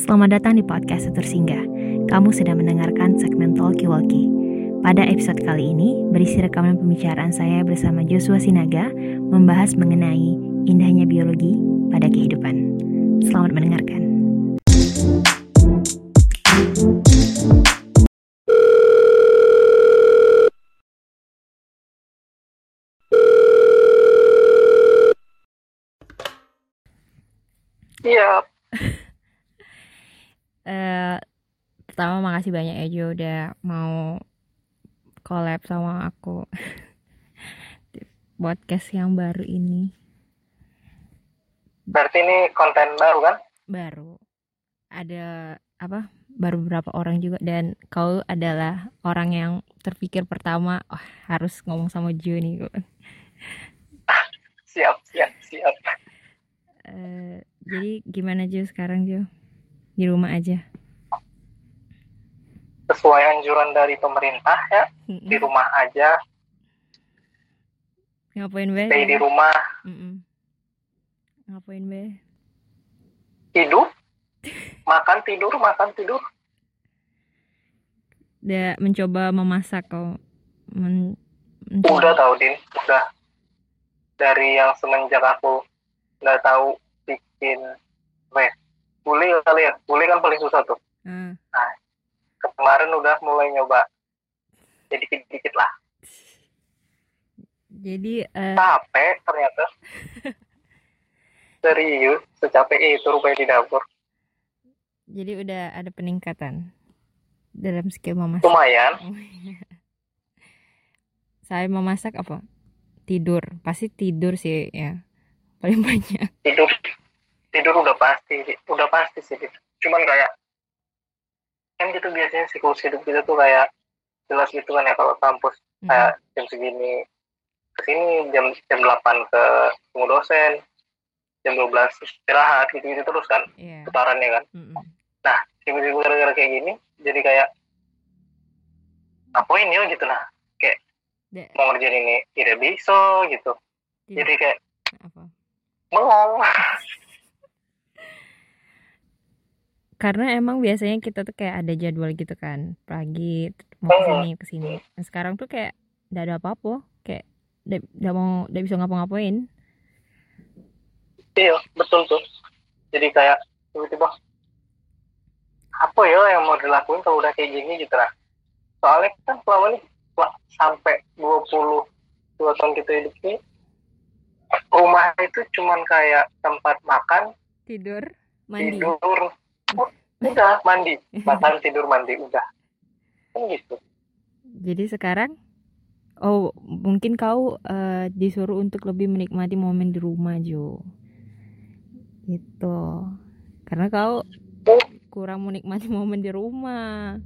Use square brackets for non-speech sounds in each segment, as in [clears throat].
Selamat datang di podcast Tutur Singgah. Kamu sedang mendengarkan segmen Talkie Walkie. Pada episode kali ini, berisi rekaman pembicaraan saya bersama Joshua Sinaga membahas mengenai indahnya biologi pada kehidupan. Selamat mendengarkan. Makasih banyak ya Jo udah mau collab sama aku [laughs] podcast yang baru ini. berarti ini konten baru kan? Baru ada apa? Baru beberapa orang juga dan kau adalah orang yang terpikir pertama, oh, harus ngomong sama Jo nih. [laughs] Siap, siap, siap. Eh, jadi gimana Jo sekarang Jo? Di rumah aja. Sesuai anjuran dari pemerintah ya, di rumah aja, Ngapain be? stay di rumah, Mm-mm. Ngapain be? hidup, makan tidur, makan tidur. Udah mencoba memasak kau. Men- mencoba- Udah tahu Din, udah dari yang semenjak aku nggak tahu bikin weh gulai kali ya, gulai kan paling susah tuh. Ah. Kemarin udah mulai nyoba, jadi dikit-dikit lah. Jadi eh, Capek ternyata. [laughs] Serius, secapek itu rupanya di dapur. jadi udah ada peningkatan dalam skill memasak. Lumayan, Saya memasak apa? Tidur. Pasti tidur sih ya. Paling banyak. tidur tidur udah pasti udah pasti sih cuman kayak kan gitu biasanya siklus hidup kita tuh kayak jelas gitu kan ya kalau kampus Mm. kayak jam segini ke sini jam jam 8 ke ketemu dosen jam 12 istirahat gitu gitu terus kan Iya. putarannya kan Mm-mm. tiba-tiba gara-gara kayak gini jadi kayak ngapain ya gitu nah Da- mau ngerjain ini tidak bisa gitu tidak- jadi kayak apa? bengong [laughs] Karena emang biasanya kita tuh kayak ada jadwal gitu kan. Pagi mau ke sini ke sini. Nah, sekarang tuh kayak udah ada apa-apa. Kayak udah mau udah bisa ngapa-ngapain. Iya, betul tuh. Jadi kayak tiba-tiba apa ya yang mau dilakuin kalau udah kayak gini gitu lah. Soalnya kan selama ini wah, sampai 22 tahun kita hidup ini rumah itu cuman kayak tempat makan, Tidur, mandi. tidur, oh, udah mandi, makan, [laughs] tidur, mandi, udah. Kan gitu. Jadi sekarang oh mungkin kau eh, disuruh untuk lebih menikmati momen di rumah Jo. Gitu. Karena kau kurang menikmati [laughs] momen di rumah.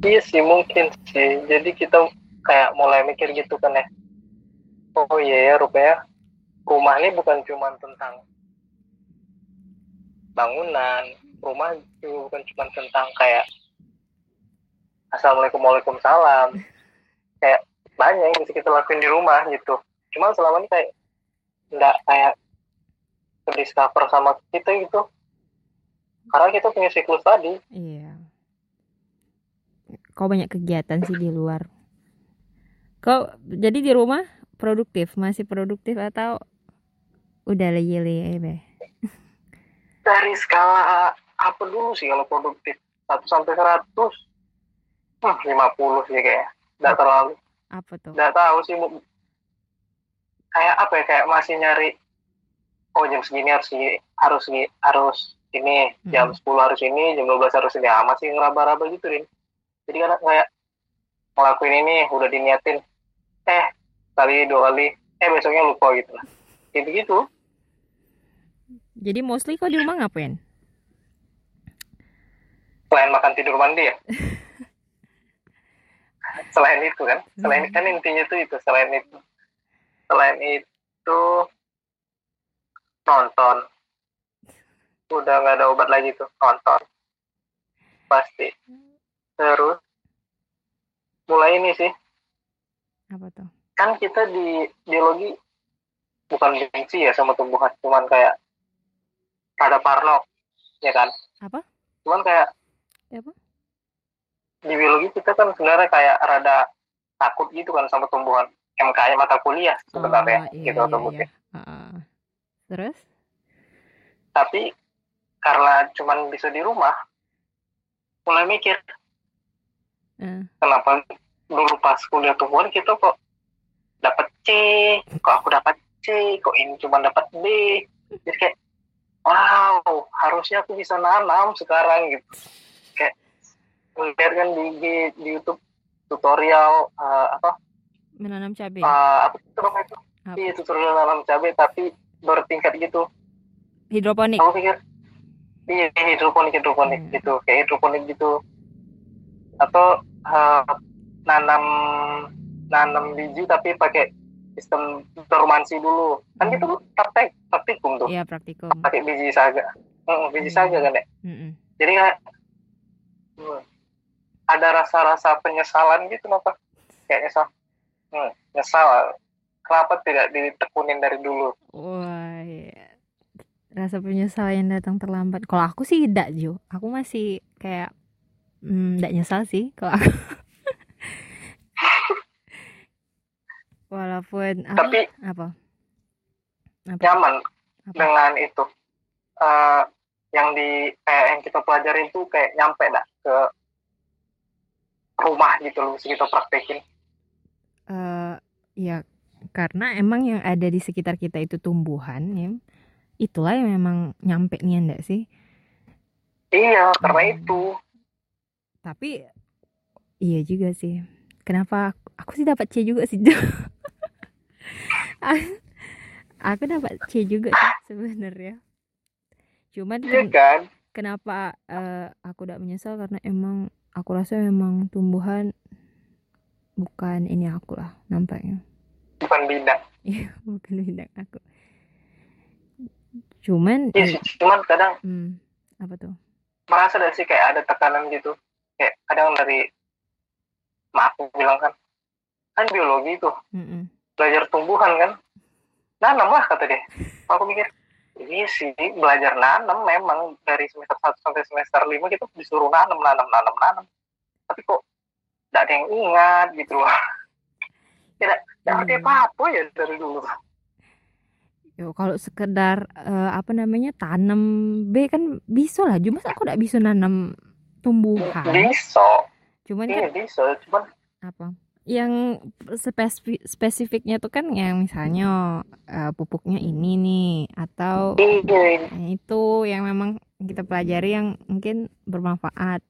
Iya sih mungkin sih. Jadi kita kayak mulai mikir gitu kan ya. Oh iya ya rupanya rumah ini bukan cuma tentang bangunan. Rumah juga bukan cuma tentang kayak Assalamualaikum Waalaikumsalam. Kayak banyak yang bisa kita lakuin di rumah gitu. Cuma selama ini kayak nggak kayak discover sama kita gitu. Karena kita punya siklus tadi. Iya. Kau banyak kegiatan sih di luar. Kau jadi di rumah produktif, masih produktif atau udah leye-leye be? dari skala apa dulu sih kalau produktif. 1 sampai 100 hmm, 50 sih kayak nggak terlalu. Apa tuh? nggak tahu sih Bu. kayak apa ya kayak masih nyari oh jam segini harus ini harus ini harus ini. Jam 10 harus ini jam 12 harus ini. Amat sih ngeraba-raba gitu Rin jadi kan kayak ngelakuin ini udah diniatin. Eh kali dua kali. Eh besoknya lupa gitu lah. Gitu gitu Jadi mostly kau di rumah ngapain? Selain makan tidur mandi ya? [laughs] Selain itu kan? Selain kan intinya tuh itu selain itu. Selain itu nonton. Udah nggak ada obat lagi tuh nonton. Pasti. Terus mulai ini sih. Apa tuh? kan kita di biologi bukan benci ya sama tumbuhan cuman kayak ada parno ya kan? Apa? cuman kayak Apa? di biologi kita kan sebenarnya kayak rada takut gitu kan sama tumbuhan kayak mata kuliah sebenarnya Oh, iya, gitu iya, iya. Heeh. Terus? tapi karena cuman bisa di rumah mulai mikir Eh, kenapa dulu pas kuliah tumbuhan kita kok dapat C kok aku dapat C kok ini cuma dapat B jadi kayak wow harusnya aku bisa nanam sekarang gitu ngeliat kan di, di, di YouTube tutorial eh, apa menanam cabai. eh, apa itu namanya itu iya tutorial nanam cabai tapi bertingkat gitu Hidroponik. aku pikir iya hidroponik hidroponik Hmm. gitu kayak hidroponik gitu atau eh, nanam nanam biji tapi pakai sistem dormansi dulu kan Hmm. gitu praktek praktikum tuh Iya, praktikum. pakai biji saga Hmm, biji Hmm. saga kan ya Mm-mm. jadi hmm, ada rasa-rasa penyesalan gitu kenapa kayak nyesal hmm, nyesal kenapa tidak ditekunin dari dulu Wah, iya. rasa penyesalan yang datang terlambat. Kalau aku sih tidak, Jo. Aku masih kayak hmm, tidak nyesal sih kalau aku. [laughs] Walaupun apa? tapi apa? Apa? nyaman Apa? dengan itu Eh, yang di kayak yang kita pelajarin tuh kayak nyampe dah ke rumah gitu loh kita praktekin Eh, ya karena emang yang ada di sekitar kita itu tumbuhan ya. Itulah yang memang nyampe nih enggak sih? iya karena Hmm. itu Tapi iya juga sih. Kenapa aku, aku sih dapat C juga sih. [laughs] Aku dapat C juga sih sebenarnya. Cuman iya kan kenapa eh, aku tidak menyesal karena emang aku rasa memang tumbuhan bukan ini aku lah nampaknya. bukan bidang [laughs] Iya, bukan bidang aku. Cuman iya eh, sih cuman kadang hmm, apa tuh? merasa gak sih kayak ada tekanan gitu kayak kadang dari maaf aku bilang kan kan biologi tuh Mm-mm. belajar tumbuhan kan nanam lah kata dia aku mikir iya sih belajar nanam memang dari semester 1 sampai semester 5 kita disuruh nanam nanam nanam nanam tapi kok tidak ada yang ingat gitu loh tidak tidak arti Hmm. apa apa ya dari dulu Yo, kalau sekedar eh, apa namanya tanam B kan bisa lah. Cuma aku tidak bisa nanam tumbuhan. bisa Cuman iya kan bisa cuman apa? Yang spesifik spesifiknya tuh kan yang misalnya eh, pupuknya ini nih atau iya. yang itu yang memang kita pelajari yang mungkin bermanfaat.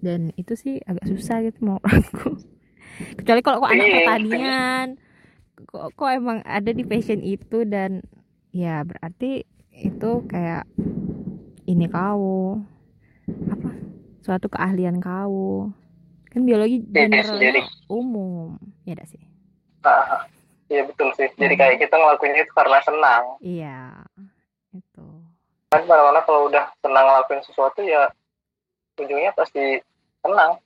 Dan itu sih agak susah gitu menurut aku. [laughs] Kecuali kalau kok anak Iya, pertanian, kok, kok emang ada di passion itu dan ya berarti itu kayak ini kau. Apa? Suatu keahlian kau kan biologi Iya, generalnya jadi- umum. Ya dak sih? Ah, iya betul sih. Jadi Hmm. kayak kita ngelakuin itu karena senang. Iya itu. Kan mana-mana kalau udah senang ngelakuin sesuatu ya ujungnya pasti senang.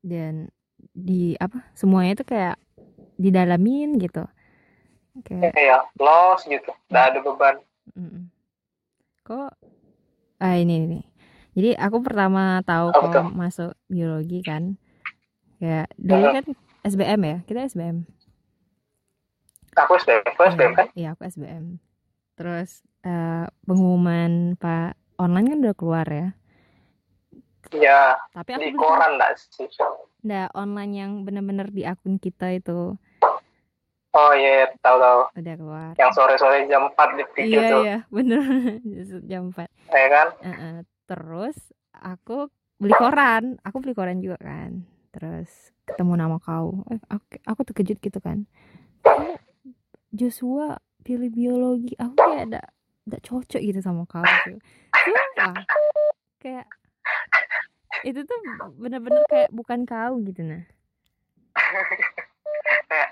Dan di apa semuanya itu kayak didalamin gitu. Kayak kayak loss gitu. Nggak ada beban. Mm, kok ah ini nih jadi aku pertama tahu kok tuh? masuk biologi kan. Kayak dulu kan SBM ya? Kita SBM aku SBM aku SBM kan? iya aku SBM terus eh, pengumuman pak online kan udah keluar ya? Ya tapi aku di koran nggak sih? Nggak, online yang bener-bener di akun kita itu. Oh iya tahu tahu udah keluar. Yang sore-sore jam 4 di TV iya tuh. iya [laughs] bener jam 4 ya kan? Heeh, terus aku beli koran. Aku beli koran juga kan. Terus ketemu nama kau. Eh, aku, aku terkejut gitu kan. Joshua pilih biologi. Aku kayak ada tidak cocok gitu sama kau gitu. Sumpah. kayak itu tuh bener-bener kayak bukan kau gitu nah. Kayak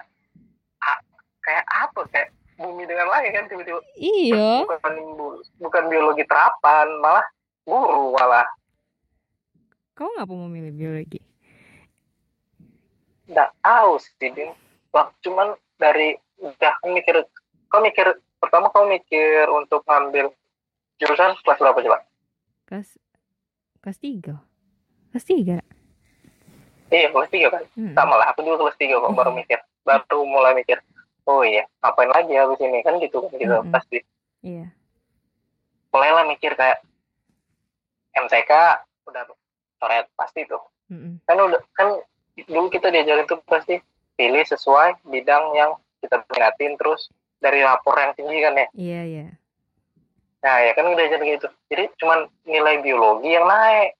a- kayak apa? Kayak bumi dengan langit kan tiba-tiba. Iya. Bukan bu- bukan biologi terapan malah guru malah. Kau ngapa mau milih biologi nggak tahu sih Din. Cuman dari udah mikir kau mikir pertama kau mikir untuk ngambil jurusan kelas berapa coba? Kelas kelas tiga. Kelas tiga? Iya kelas tiga kan? Mm-mm. sama lah aku juga kelas tiga kok baru [laughs] mikir. Baru mulai mikir oh iya ngapain lagi habis ini? Kan gitu kan gitu. Mm-mm. pasti. Iya. Mulailah mikir kayak MTK udah coret pasti tuh. Mm-mm. kan udah kan dulu kita diajarin tuh pasti pilih sesuai bidang yang kita minatin terus dari rapor yang tinggi kan ya. Iya iya. Nah ya kan udah jadi gitu. Jadi cuman nilai biologi yang naik.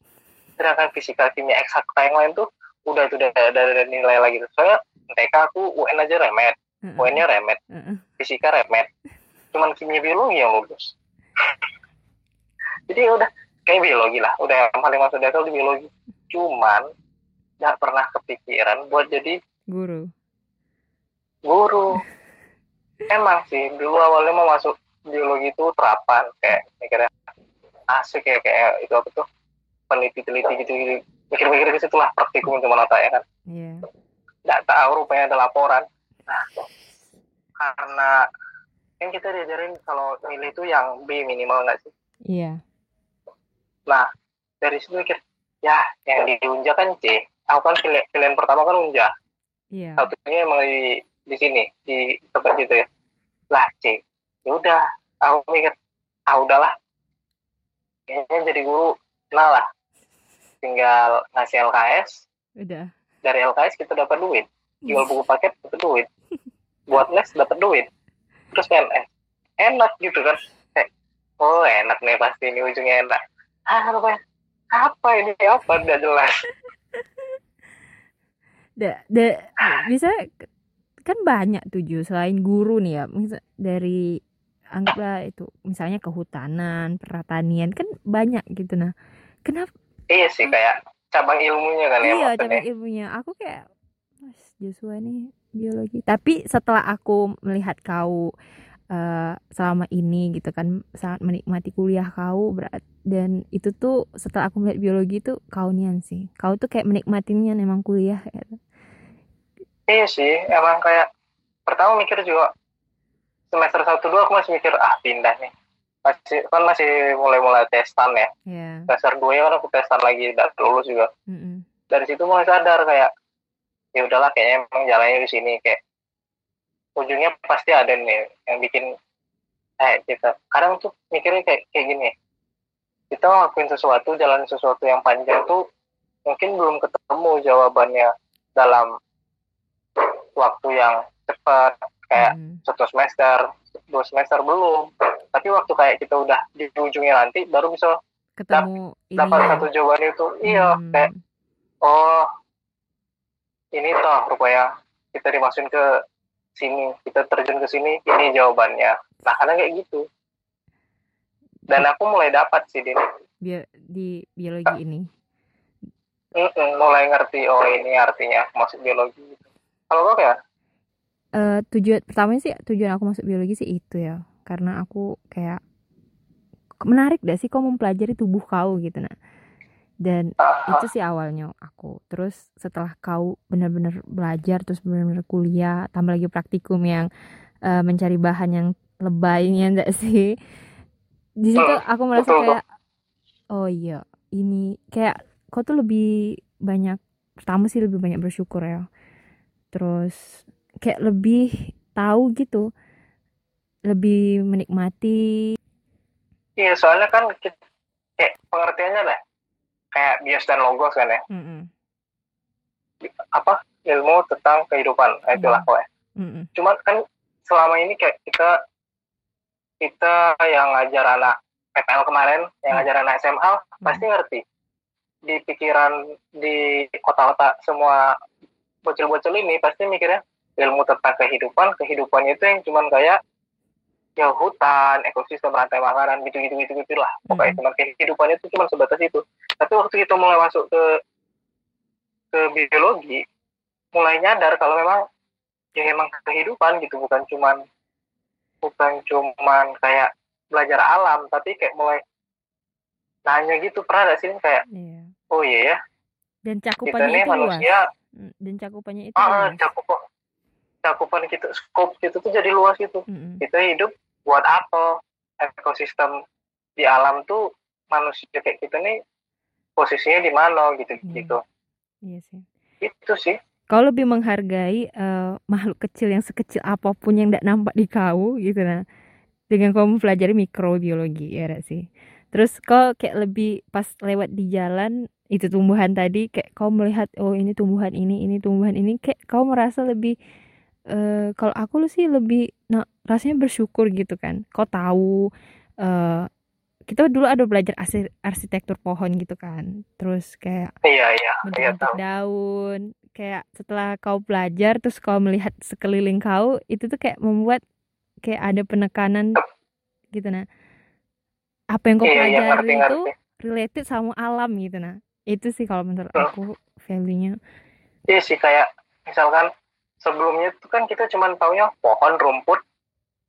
Sedangkan fisika kimia eksakta yang lain tuh udah itu udah ada, nilai lagi tuh. Soalnya MTK aku UN aja remet. Mm-mm. UN-nya remet. Mm-mm. fisika remet. Cuman kimia biologi yang lulus. [laughs] Jadi ya udah kayak biologi lah. Udah yang paling masuk di akal di biologi. Cuman nggak pernah kepikiran buat jadi guru. Guru. [laughs] Emang sih dulu awalnya mau masuk biologi itu terapan. Kayak mikirnya asik kayak kayak itu apa tuh? Peneliti-teliti gitu gitu. Mikir-mikir ke situ lah praktikum cuma nota ya kan? Iya. Nggak tahu rupanya ada laporan. Nah karena kan kita diajarin kalau nilai itu yang B minimal nggak sih? Iya nah dari situ mikir ya yang diunja kan C. Aku kan pilihan, pilihan pertama kan unja. Iya. Satunya emang di di sini di tempat gitu ya. Lah C. Ya udah aku mikir ah udahlah. Kayaknya jadi guru nah lah. Tinggal ngasih LKS udah. Dari LKS kita dapat duit. Jual buku paket dapat duit. Buat les dapat duit. Terus PNS enak gitu kan. Kayak oh enak nih pasti ini ujungnya enak apa apa ini? Apa? Udah jelas. Da, da, bisa kan banyak tujuh selain guru nih ya. Misal dari anggaplah itu misalnya kehutanan pertanian kan banyak gitu. Nah kenapa? Iya sih kayak cabang ilmunya kan ya iya cabang ilmunya. Aku kayak Mas Joshua nih biologi. Tapi setelah aku melihat kau eh, selama ini gitu kan sangat menikmati kuliah kau berat dan itu tuh setelah aku melihat biologi itu kau nian sih kau tuh kayak menikmatinya emang kuliah gitu. Iya sih, emang kayak pertama mikir juga semester satu dua aku masih mikir ah pindah nih. Masih kan masih mulai-mulai testan ya. ya Semester dua ya kan aku testan lagi dan lulus juga. mm-mm. Dari situ mulai sadar kayak ya udahlah kayaknya emang jalannya di sini kayak ujungnya pasti ada nih yang bikin eh kita kadang tuh mikirnya kayak kayak gini. Kita ngelakuin sesuatu jalan sesuatu yang panjang tuh mungkin belum ketemu jawabannya dalam waktu yang cepat. Kayak Mm. satu semester dua semester belum. Tapi waktu kayak kita udah di ujungnya nanti baru bisa ketemu dapat satu jawaban itu. Iya Hmm. kayak oh ini toh rupanya kita dimasukin ke sini kita terjun ke sini ini jawabannya. Nah karena kayak gitu. Dan aku mulai dapat sih di Bio- di biologi ini. Mm-mm, mulai ngerti oh ini artinya masuk biologi. Kalau kau ya Eh, tujuan pertamanya sih tujuan aku masuk biologi sih itu ya. Karena aku kayak menarik deh sih kau mempelajari tubuh kau gitu nah dan ah, itu sih awalnya aku. Terus setelah kau benar-benar belajar terus benar-benar kuliah tambah lagi praktikum yang eh, mencari bahan yang lebaynya enggak sih? Di situ Hmm, aku merasa kayak oh iya ini kayak kau tuh lebih banyak pertama sih lebih banyak bersyukur ya. Terus kayak lebih tahu gitu lebih menikmati. Iya soalnya kan kayak pengertiannya lah kayak bias dan logos kan ya? Mm-mm, apa? Ilmu tentang kehidupan. Nah, itulah Hmm. pokoknya. Mm-mm, cuman kan selama ini kayak kita kita yang ngajar anak PPL kemarin yang Hmm. ngajar anak SMA pasti ngerti. Di pikiran di otak-otak semua bocil-bocil ini pasti mikirnya ilmu tentang kehidupan. Kehidupannya itu yang cuman kayak ya hutan ekosistem rantai makanan gitu gitu gitu gitu lah pokoknya Mm. cuman kehidupannya itu cuma sebatas itu. Tapi waktu kita mulai masuk ke ke biologi mulai nyadar kalau memang ya emang kehidupan gitu bukan cuman bukan cuman kayak belajar alam tapi kayak mulai nanya gitu pernah gak sih kayak iya. Oh iya ya. Dan kita cakupannya nih itu luas? manusia Mm, dan cakupannya itu ah luas? cakup cakupan kita scope gitu tuh jadi luas gitu. Mm-mm. kita hidup buat apa ekosistem di alam tuh manusia kayak kita nih posisinya di mana gitu Iya. gitu Iya sih. itu sih Kau lebih menghargai eh, makhluk kecil yang sekecil apa pun yang tidak nampak di kau gitu nah. Dengan kau mempelajari mikrobiologi ya nggak sih. Terus kau kayak lebih pas lewat di jalan itu tumbuhan tadi kayak kau melihat oh ini tumbuhan ini ini tumbuhan ini kayak kau merasa lebih eh kalau aku lu sih lebih nah rasanya bersyukur gitu kan. Kau tahu eh kita dulu ada belajar arsi- arsitektur pohon gitu kan. Terus kayak iya iya iya tahu. daun. Kayak setelah kau belajar terus kau melihat sekeliling kau itu tuh kayak membuat kayak ada penekanan gitu nah. Apa yang kau iya iya pelajari ngerti itu ngerti. related sama alam gitu nah. Itu sih kalau menurut Hmm. aku value-nya. Iya sih kayak misalkan sebelumnya itu kan kita cuma taunya pohon rumput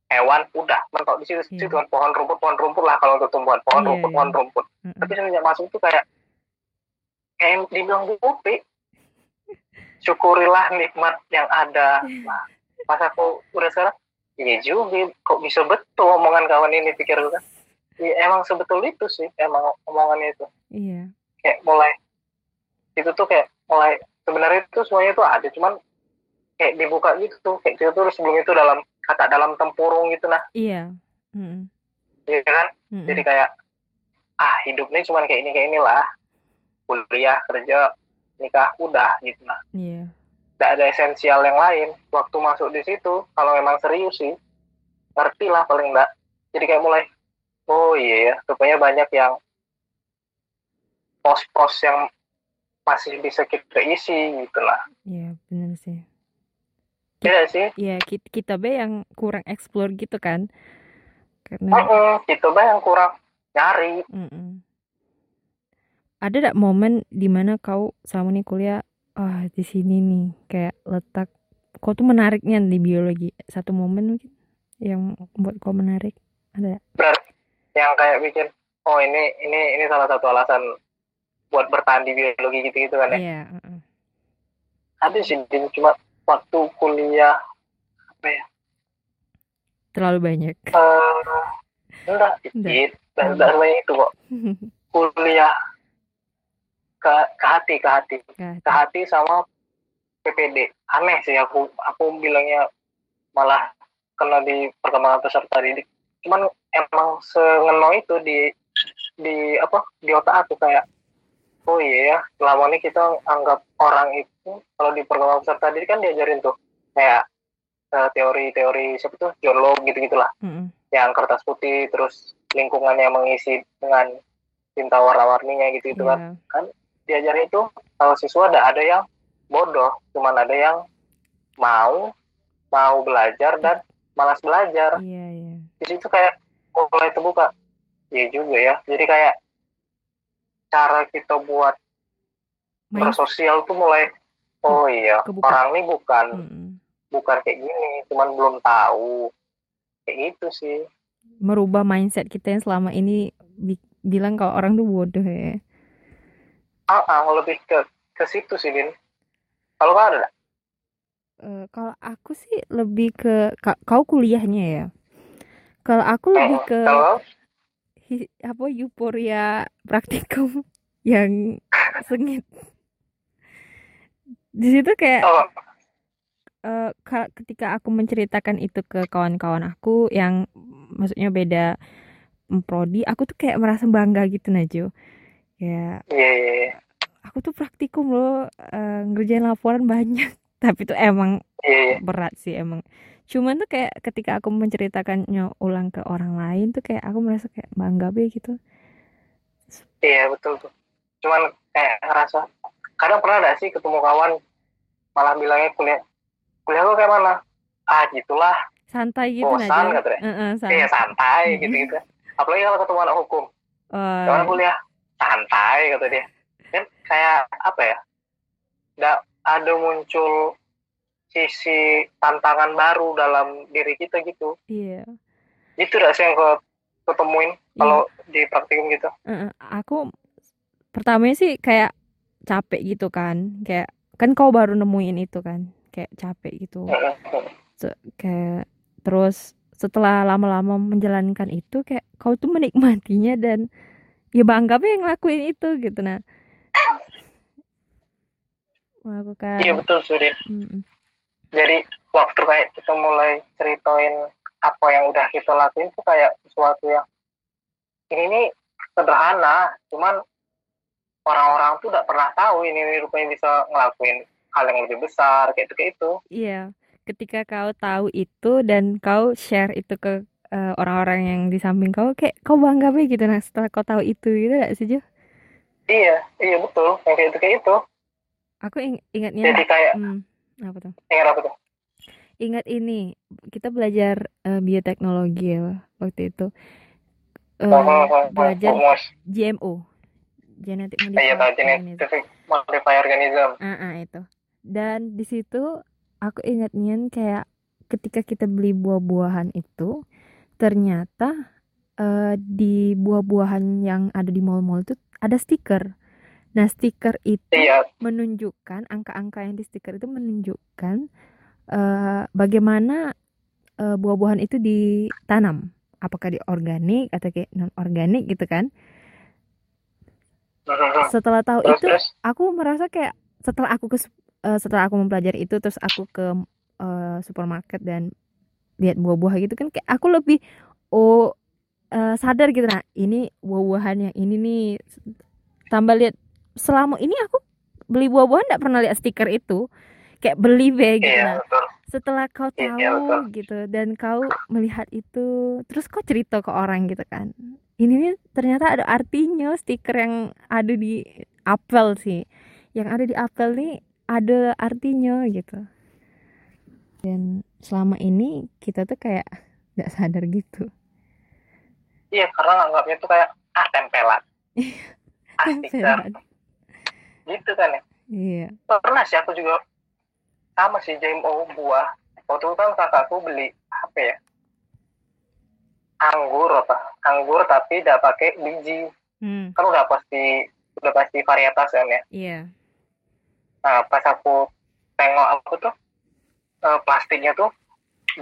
hewan udah. Mentok di situ Iya. situ kan pohon rumput pohon rumput lah kalau untuk tumbuhan. Pohon Iya, rumput iya. pohon rumput. Mm-mm. tapi semenjak masuk tuh kayak kayak dibilang Bu Upi. [laughs] Syukurilah nikmat yang ada. Nah, pas aku udah sekarang iya juga kok bisa betul omongan kawan ini pikir gue kan. Iya, emang sebetul itu sih emang omongannya itu. Iya. Kayak mulai itu tuh kayak mulai sebenarnya itu semuanya tuh ada cuman kayak dibuka gitu kayak kita tuh sebelum itu dalam kata dalam tempurung gitu nah. Iya. Mm-mm. ya kan? Mm-mm. jadi kayak ah hidup ini cuman kayak ini kayak inilah. Kuliah kerja nikah udah gitu nah. Iya. Tidak ada esensial yang lain. Waktu masuk di situ kalau memang serius sih ngerti lah paling enggak jadi kayak mulai oh iya ya. Rupanya banyak yang pos-pos yang masih bisa kita isi gitu lah. Iya benar sih Iya sih? Iya kita, kita be yang kurang explore gitu kan. Karena Heeh, gitu bah yang kurang nyari. Mm-mm. Ada gak momen di mana kau sama nih kuliah, ah di sini nih kayak letak, kau tuh menariknya di biologi. Satu momen mungkin yang buat kau menarik, ada berarti yang kayak bikin oh ini ini ini salah satu alasan buat bertahan di biologi gitu gitu kan ya? Iya, ada sih cuma waktu kuliah terlalu banyak. eh enggak itu dan dan itu kok. [laughs] Kuliah ke ke hati ke hati. Ke hati. Sama PPD aneh sih aku aku bilangnya malah kena di perkembangan peserta didik. Cuman emang sengeno itu di di apa di otak aku kayak oh iya ya selama ini kita anggap orang itu kalau di perkembangan peserta didik kan diajarin tuh kayak eh, teori-teori siapa tuh John Locke gitu gitulah mm-mm. yang kertas putih terus lingkungan yang mengisi dengan tinta warna-warninya gitu gitu kan Iya. diajarin itu kalau siswa ada ada yang bodoh cuman ada yang mau mau belajar dan malas belajar Iya, iya. di situ kayak mulai terbuka iya juga ya jadi kayak cara kita buat Main, bersosial tuh mulai oh iya kebuka. orang ini bukan mm-mm. bukan kayak gini cuman belum tahu kayak gitu sih merubah mindset kita yang selama ini bi- bilang kalau orang tuh bodoh ya. ah, ah, lebih ke ke situ sih din kalau kau ada? Eh, kalau aku sih lebih ke ka- kau kuliahnya ya. Kalau aku lebih Eh, ke kalau hi- apa euforia praktikum [laughs] yang sengit. Di situ kayak oh, ka- ketika aku menceritakan itu ke kawan-kawan aku yang maksudnya beda mm, prodi, aku tuh kayak merasa bangga gitu Najwa. Ya, iya iya. aku tuh praktikum loh eh, ngerjain laporan banyak. [laughs] Tapi tuh emang iya iya berat sih emang cuman tuh kayak ketika aku menceritakannya ulang ke orang lain tuh kayak aku merasa kayak bangga be gitu Iya betul tuh. Cuman kayak ngerasa kadang pernah gak sih ketemu kawan malah bilangnya kuliah kuliah lu kayak mana? Ah gitulah, santai gitu bosan aja katanya. Heeh, Iya santai santai [laughs] Mm-mm. gitu gitu. Apalagi kalau ketemu anak hukum, Oh, kawan kuliah santai kata dia. Kan kayak apa ya? Nggak ada muncul sisi tantangan baru dalam diri kita gitu. iya Itu gak sih yang kau ketemuin kalau di praktikum gitu? Heeh, aku pertamanya sih kayak capek gitu kan kayak kan kau baru nemuin itu kan kayak capek gitu. [laughs] Se- kayak terus setelah lama-lama menjalankan itu kayak kau tuh menikmatinya dan ya bangga yang ngelakuin itu gitu. Nah. Melakukan iya betul Surin Mm-mm. jadi waktu kayak kita mulai ceritain apa yang udah kita lakuin tuh kayak sesuatu yang ini nih sederhana cuman orang-orang tuh udah pernah tahu ini, ini rupanya bisa ngelakuin hal yang lebih besar kayak itu kayak itu Iya, ketika kau tahu itu dan kau share itu ke eh, orang-orang yang di samping kau, kayak kau bangga be gitu nah setelah kau tahu itu gitu gak sih Jo? iya iya betul yang kayak itu kayak itu Aku ing- ingatnya, jadi kayak hmm, apa tuh? ingat apa tuh Ingat ini, kita belajar eh, bioteknologi ya waktu itu. Oh, oh, belajar oh. GMO, genetic iya tahu modified organism. genetic modifier organism Ah, ah, itu. Dan di situ aku ingatnya kayak ketika kita beli buah-buahan itu ternyata eh, di buah-buahan yang ada di mall-mall itu ada stiker. Nah, stiker itu iya menunjukkan angka-angka yang di stiker itu menunjukkan eh, bagaimana eh, buah-buahan itu ditanam. Apakah di organik atau kayak non organik gitu kan? Setelah tahu terus itu terus? aku merasa kayak setelah aku ke eh, setelah aku mempelajari itu terus aku ke eh, supermarket dan lihat buah-buah gitu kan kayak aku lebih oh eh, sadar gitu. Nah ini buah-buahan yang ini nih. Tambah lihat selama ini aku beli buah-buahan nggak pernah lihat stiker itu. Kayak beli be gitu. Iya nah setelah kau tahu Iya, betul. gitu dan kau melihat itu terus kau cerita ke orang gitu kan ini nih ternyata ada artinya stiker yang ada di apel sih. Yang ada di apel nih ada artinya gitu. Dan selama ini kita tuh kayak nggak sadar gitu. Iya karena anggapnya tuh kayak ah tempelan. [laughs] Ah stiker. Gitu kan ya? Iya. Pernah sih aku juga sama sih JMO buah. Waktu itu kan kakakku beli apa ya anggur apa? Anggur tapi tidak pakai biji. Hmm. Kan udah pasti udah pasti varietas kan ya? Iya. Nah pas aku tengok aku tuh eh, plastiknya tuh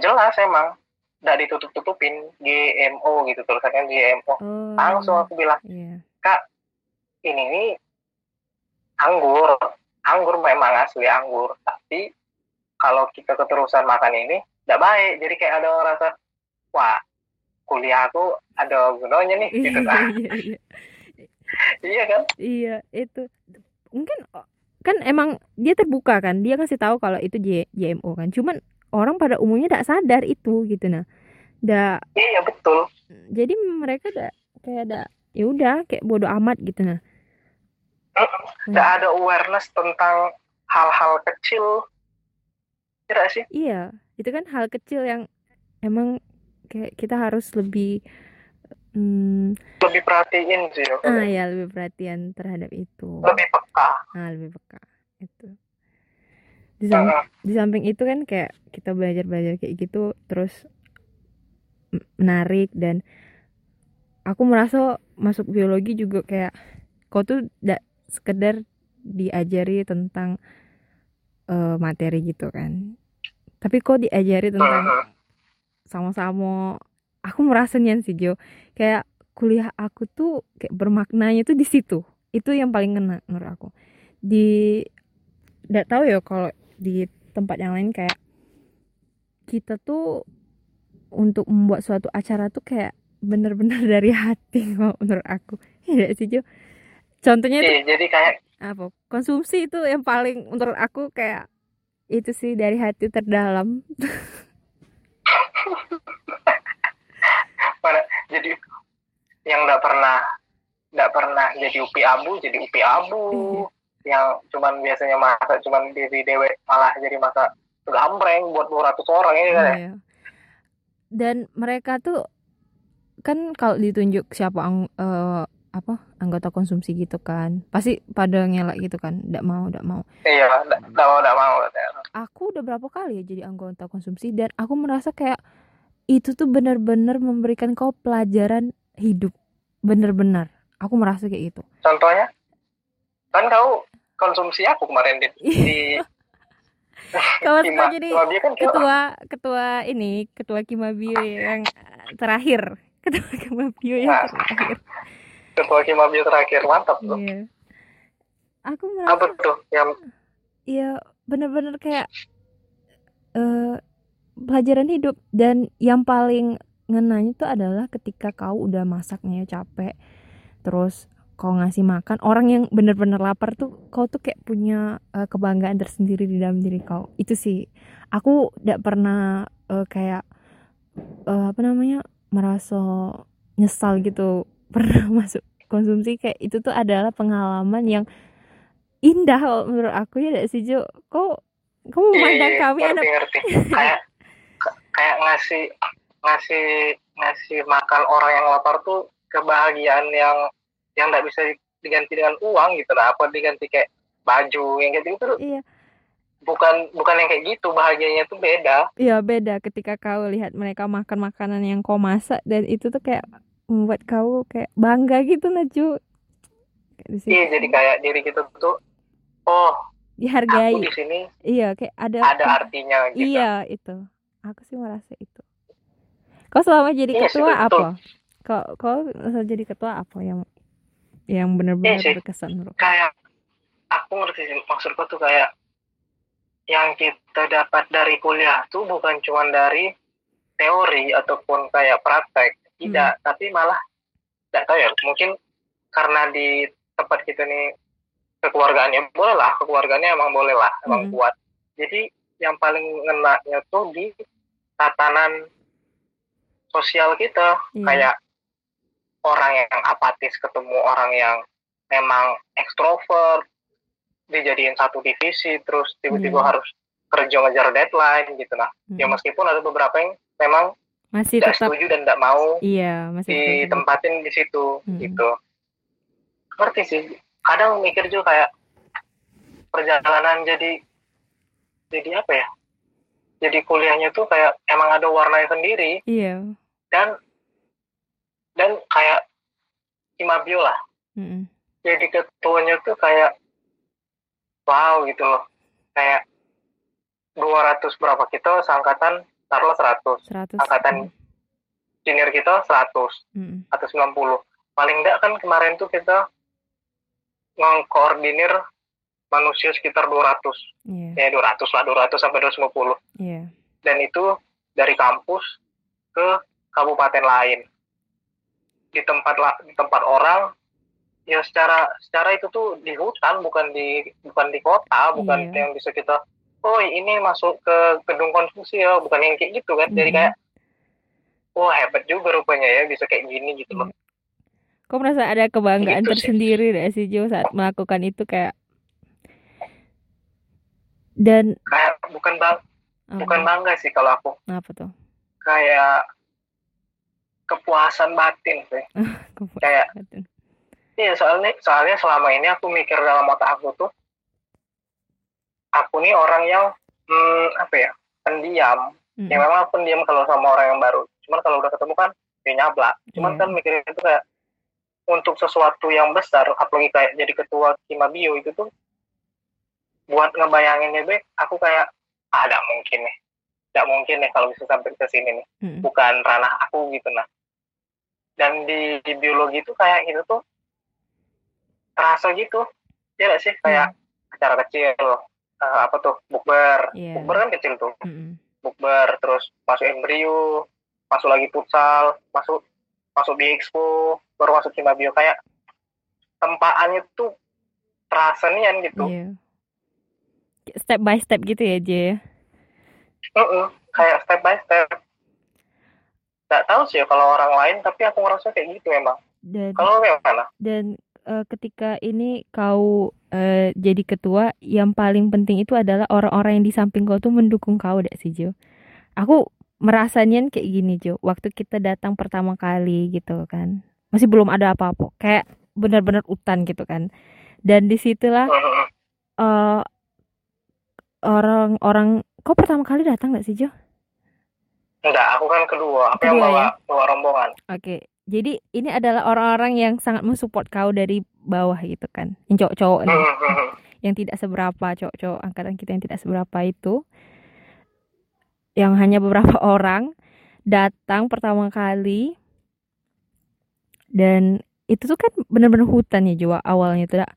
jelas emang. Tidak ditutup tutupin GMO gitu tulisannya GMO oh langsung aku bilang iya. Ini nih anggur. Anggur memang asli anggur tapi kalau kita keterusan makan ini tidak baik. Jadi kayak ada rasa wah kuliah aku ada gunanya nih gitu iya kan. iya iya. [laughs] Iya kan? Iya, itu. Mungkin o- kan emang dia terbuka kan, dia kasih tahu kalau itu J- GMO kan. Cuman orang pada umumnya tidak sadar itu gitu nah. Da, iya betul. Jadi mereka da, kayak ada ya udah kayak bodoh amat gitu nah. tidak ada awareness tentang hal-hal kecil. Tidak sih. Iya, itu kan hal kecil yang emang kayak kita harus lebih hmm, lebih perhatiin sih ya. ah ya lebih perhatian terhadap itu. lebih peka Ah, lebih peka itu. Di sam- Heeh. di samping itu kan kayak kita belajar-belajar kayak gitu terus menarik dan aku merasa masuk biologi juga kayak kau tuh tidak sekedar diajari tentang eh, materi gitu kan tapi kok diajari tentang Heeh. Sama-sama. Aku merasa nian sih Jo. Kayak kuliah aku tuh kayak bermaknanya tuh di situ. Itu yang paling kena menurut aku. Di nggak tahu ya kalau di tempat yang lain kayak kita tuh untuk membuat suatu acara tuh kayak bener-bener [laughs] dari hati menurut aku. Ya sih Jo? Contohnya tuh Iya, jadi kayak apa? Konsumsi itu yang paling menurut aku kayak itu sih dari hati terdalam [laughs] pada jadi yang nggak pernah nggak pernah jadi upi abu jadi upi abu. Yang cuman biasanya masak cuman diri dewek malah jadi masak gambreng buat 200 orang ini kan ya. Iya. Dan mereka tuh kan kalau ditunjuk siapa eh, apa anggota konsumsi gitu kan, pasti pada ngelak gitu kan, ndak mau, ndak mau. iya nggak mau nggak mau. Aku udah berapa kali ya jadi anggota konsumsi dan aku merasa kayak itu tuh benar-benar memberikan kau pelajaran hidup, bener-bener. Aku merasa kayak gitu. contohnya kan kau konsumsi aku kemarin di, di [laughs] Kau suka jadi kan ketua ketua ini ketua Kimabio yang eh, terakhir [laughs] ketua Kimabio yang Nah. terakhir ketua Kimabio terakhir. Mantap tuh Iya. Aku apa merasa tuh yang ya bener-bener kayak eh pelajaran hidup. Dan yang paling ngenanya itu adalah ketika kau udah masaknya capek. Terus kau ngasih makan orang yang bener-bener lapar tuh kau tuh kayak punya eh, kebanggaan tersendiri di dalam diri kau. Itu sih. Aku tidak pernah eh, kayak eh, apa namanya merasa nyesal gitu. [laughs] Pernah masuk konsumsi kayak itu tuh adalah pengalaman yang indah kalau menurut aku ya tidak sih Jo kok kamu memandang Iya, kami anak ngerti ngerti. Kayak kayak ngasih ngasih ngasih makan orang yang lapar tuh kebahagiaan yang yang nggak bisa diganti dengan uang gitu lah. Apa diganti kayak baju yang kayak gitu tuh iya. bukan bukan yang kayak gitu. Bahagianya tuh beda. Iya beda. Ketika kau lihat mereka makan makanan yang kau masak dan itu tuh kayak membuat kau kayak bangga gitu di situ iya jadi kayak diri kita tuh oh dihargai. aku di sini. Iya kayak ada ada artinya gitu. Iya itu. Aku sih merasa itu. Kau selama jadi Iya sih, ketua betul. apa? Kau kau selama jadi ketua apa yang yang benar-benar Iya sih. berkesan menurut kayak aku ngerti sih maksudku tuh kayak yang kita dapat dari kuliah tuh bukan cuma dari teori ataupun kayak praktek tidak tapi malah tidak tahu ya mungkin karena di tempat kita nih kekeluargaannya boleh lah kekeluargaannya emang boleh lah emang Hmm. kuat jadi yang paling ngenanya tuh di tatanan sosial kita Iya. kayak orang yang apatis ketemu orang yang memang ekstrovert dijadiin satu divisi terus tiba-tiba Iya. harus kerja ngejar deadline gitu nah ya Mm-mm. meskipun ada beberapa yang memang masih tidak tetap setuju dan tidak mau iya masih ditempatin di situ Mm-mm. gitu. Ngerti sih. Kadang mikir juga kayak perjalanan jadi jadi apa ya? Jadi kuliahnya tuh kayak emang ada warnanya sendiri. Iya. Dan dan kayak Kimabio lah. Mm-mm. jadi ketuanya tuh kayak wow gitu loh. Kayak 200 berapa kita seangkatan taruhlah 100 seratus. Angkatan junior kita 100 Mm-mm. atau 90 paling enggak kan kemarin tuh kita ngkoordinir manusia sekitar 200 iya. Ya 200 lah 200 sampai 250 iya. Dan itu dari kampus ke kabupaten lain. Di tempat di tempat orang ya secara secara itu tuh di hutan bukan di bukan di kota bukan Iya. yang bisa kita oh ini masuk ke gedung konsumsi ya bukan yang kayak gitu kan. Jadi Mhm. kayak wah hebat juga rupanya ya bisa kayak gini gitu loh. Kau merasa ada kebanggaan Gitu tersendiri deh sih Jo saat melakukan itu kayak dan kayak bukan bang apa, bukan bangga sih kalau aku. Apa tuh? Kayak kepuasan batin sih. [laughs] Kepuasan kayak batin. Iya soalnya soalnya selama ini aku mikir dalam otak aku tuh aku nih orang yang hmm, apa ya pendiam. Mm-mm. Ya memang aku pendiam kalau sama orang yang baru. Cuman kalau udah ketemu kan ya nyablak. Cuman Iya. kan mikirnya itu kayak untuk sesuatu yang besar, apalagi kayak jadi ketua Kimabio itu tuh buat ngebayanginnya be, aku kayak ah, ada mungkin nih, tidak mungkin nih kalau bisa sampai ke sini nih Mm-mm. bukan ranah aku gitu nah dan di, di biologi itu kayak gitu tuh terasa gitu ya nggak sih kayak acara kecil eh, apa tuh bukber Iya. bukber kan kecil tuh Mm-mm. bukber terus masuk embrio masuk lagi futsal masuk masuk di expo baru masuk Kimabio kayak tempaannya tuh terasa nian gitu Iya. Step by step gitu ya, J. ya? Heeh, kayak step by step nggak tahu sih ya kalau orang lain tapi aku ngerasa kayak gitu emang Dan kalau kayak mana dan eh, ketika ini kau eh, jadi ketua, yang paling penting itu adalah orang-orang yang di samping kau tuh mendukung kau deh sih, Jo. Aku merasanya kayak gini, Jo. Waktu kita datang pertama kali gitu kan. Masih belum ada apa-apa. Kayak benar-benar hutan gitu kan. Dan di situlah [laughs] eh orang-orang kau pertama kali datang gak sih, Jo? Enggak, aku kan kedua. Aku yang Kedua, bawa, ya? bawa rombongan. Oke. Jadi ini adalah orang-orang yang sangat mensupport kau dari bawah gitu kan. Yang cowok-cowok nih. Hmm, yang tidak seberapa cowok-cowok angkatan kita yang tidak seberapa itu yang hanya beberapa [laughs] orang datang pertama kali dan itu tuh kan bener-bener hutan ya Jawa awalnya tidak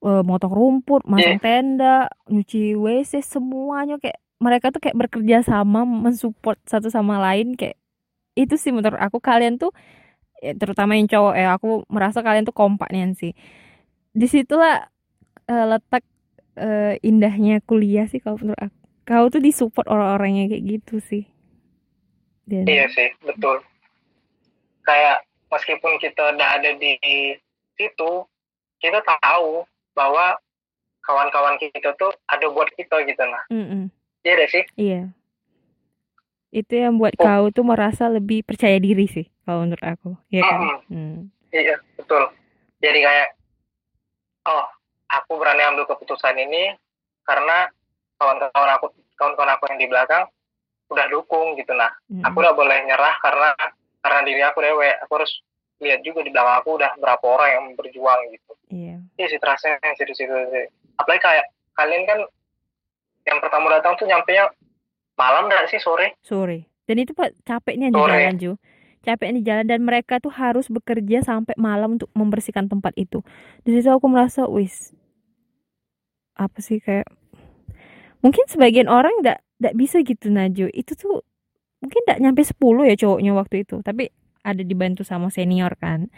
uh, motong rumput, masang yeah. tenda, nyuci WC semuanya kayak mereka tuh kayak bekerja sama mensupport satu sama lain kayak itu sih menurut aku kalian tuh terutama yang cowok ya aku merasa kalian tuh kompak nih sih di situlah uh, letak uh, indahnya kuliah sih kalau menurut aku. Kau tuh disupport orang-orangnya kayak gitu sih. Dan... iya sih betul. Kayak meskipun kita udah ada di situ kita tahu bahwa kawan-kawan kita tuh ada buat kita gitu nah. Mm -mm. iya sih? Iya itu yang buat oh. kau tuh merasa lebih percaya diri sih kalau menurut aku ya kan mm -hmm. mm. iya betul jadi kayak oh aku berani ambil keputusan ini karena kawan-kawan aku kawan-kawan aku yang di belakang udah dukung gitu nah mm -hmm. aku udah boleh nyerah karena karena diri aku dewe aku harus lihat juga di belakang aku udah berapa orang yang berjuang gitu iya yeah. sih terasa di situ sih apalagi kayak kalian kan yang pertama datang tuh nyampe nya malam nggak sih? Sore. Sore. Dan itu pak capeknya di jalan Ju. Capek di jalan dan mereka tuh harus bekerja sampai malam untuk membersihkan tempat itu. Di situ aku merasa wis apa sih kayak mungkin sebagian orang nggak nggak bisa gitu Naju itu tuh mungkin tidak nyampe 10 ya cowoknya waktu itu. Tapi ada dibantu sama senior kan.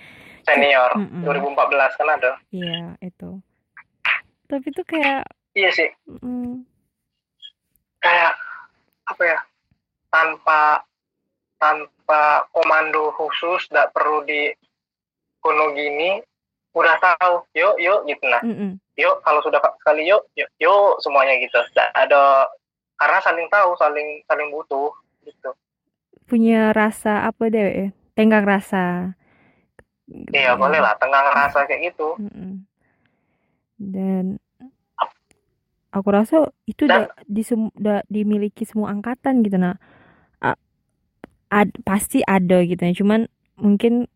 Senior. Mm -mm. 2014 kan ada. Iya itu. Tapi itu kayak iya sih. Mm. kayak apa ya tanpa tanpa komando khusus tidak perlu di kuno gini udah tahu yuk yuk gitu. Nah mm -mm. yuk kalau sudah sekali yuk yuk yuk semuanya gitu. Tidak ada karena saling tahu saling saling butuh gitu. Punya rasa apa deh tenggang rasa. Iya boleh lah tenggang rasa kayak gitu. Dan aku rasa itu udah di udah dimiliki semua angkatan gitu nah ad, pasti ada gitu ya. Cuman mungkin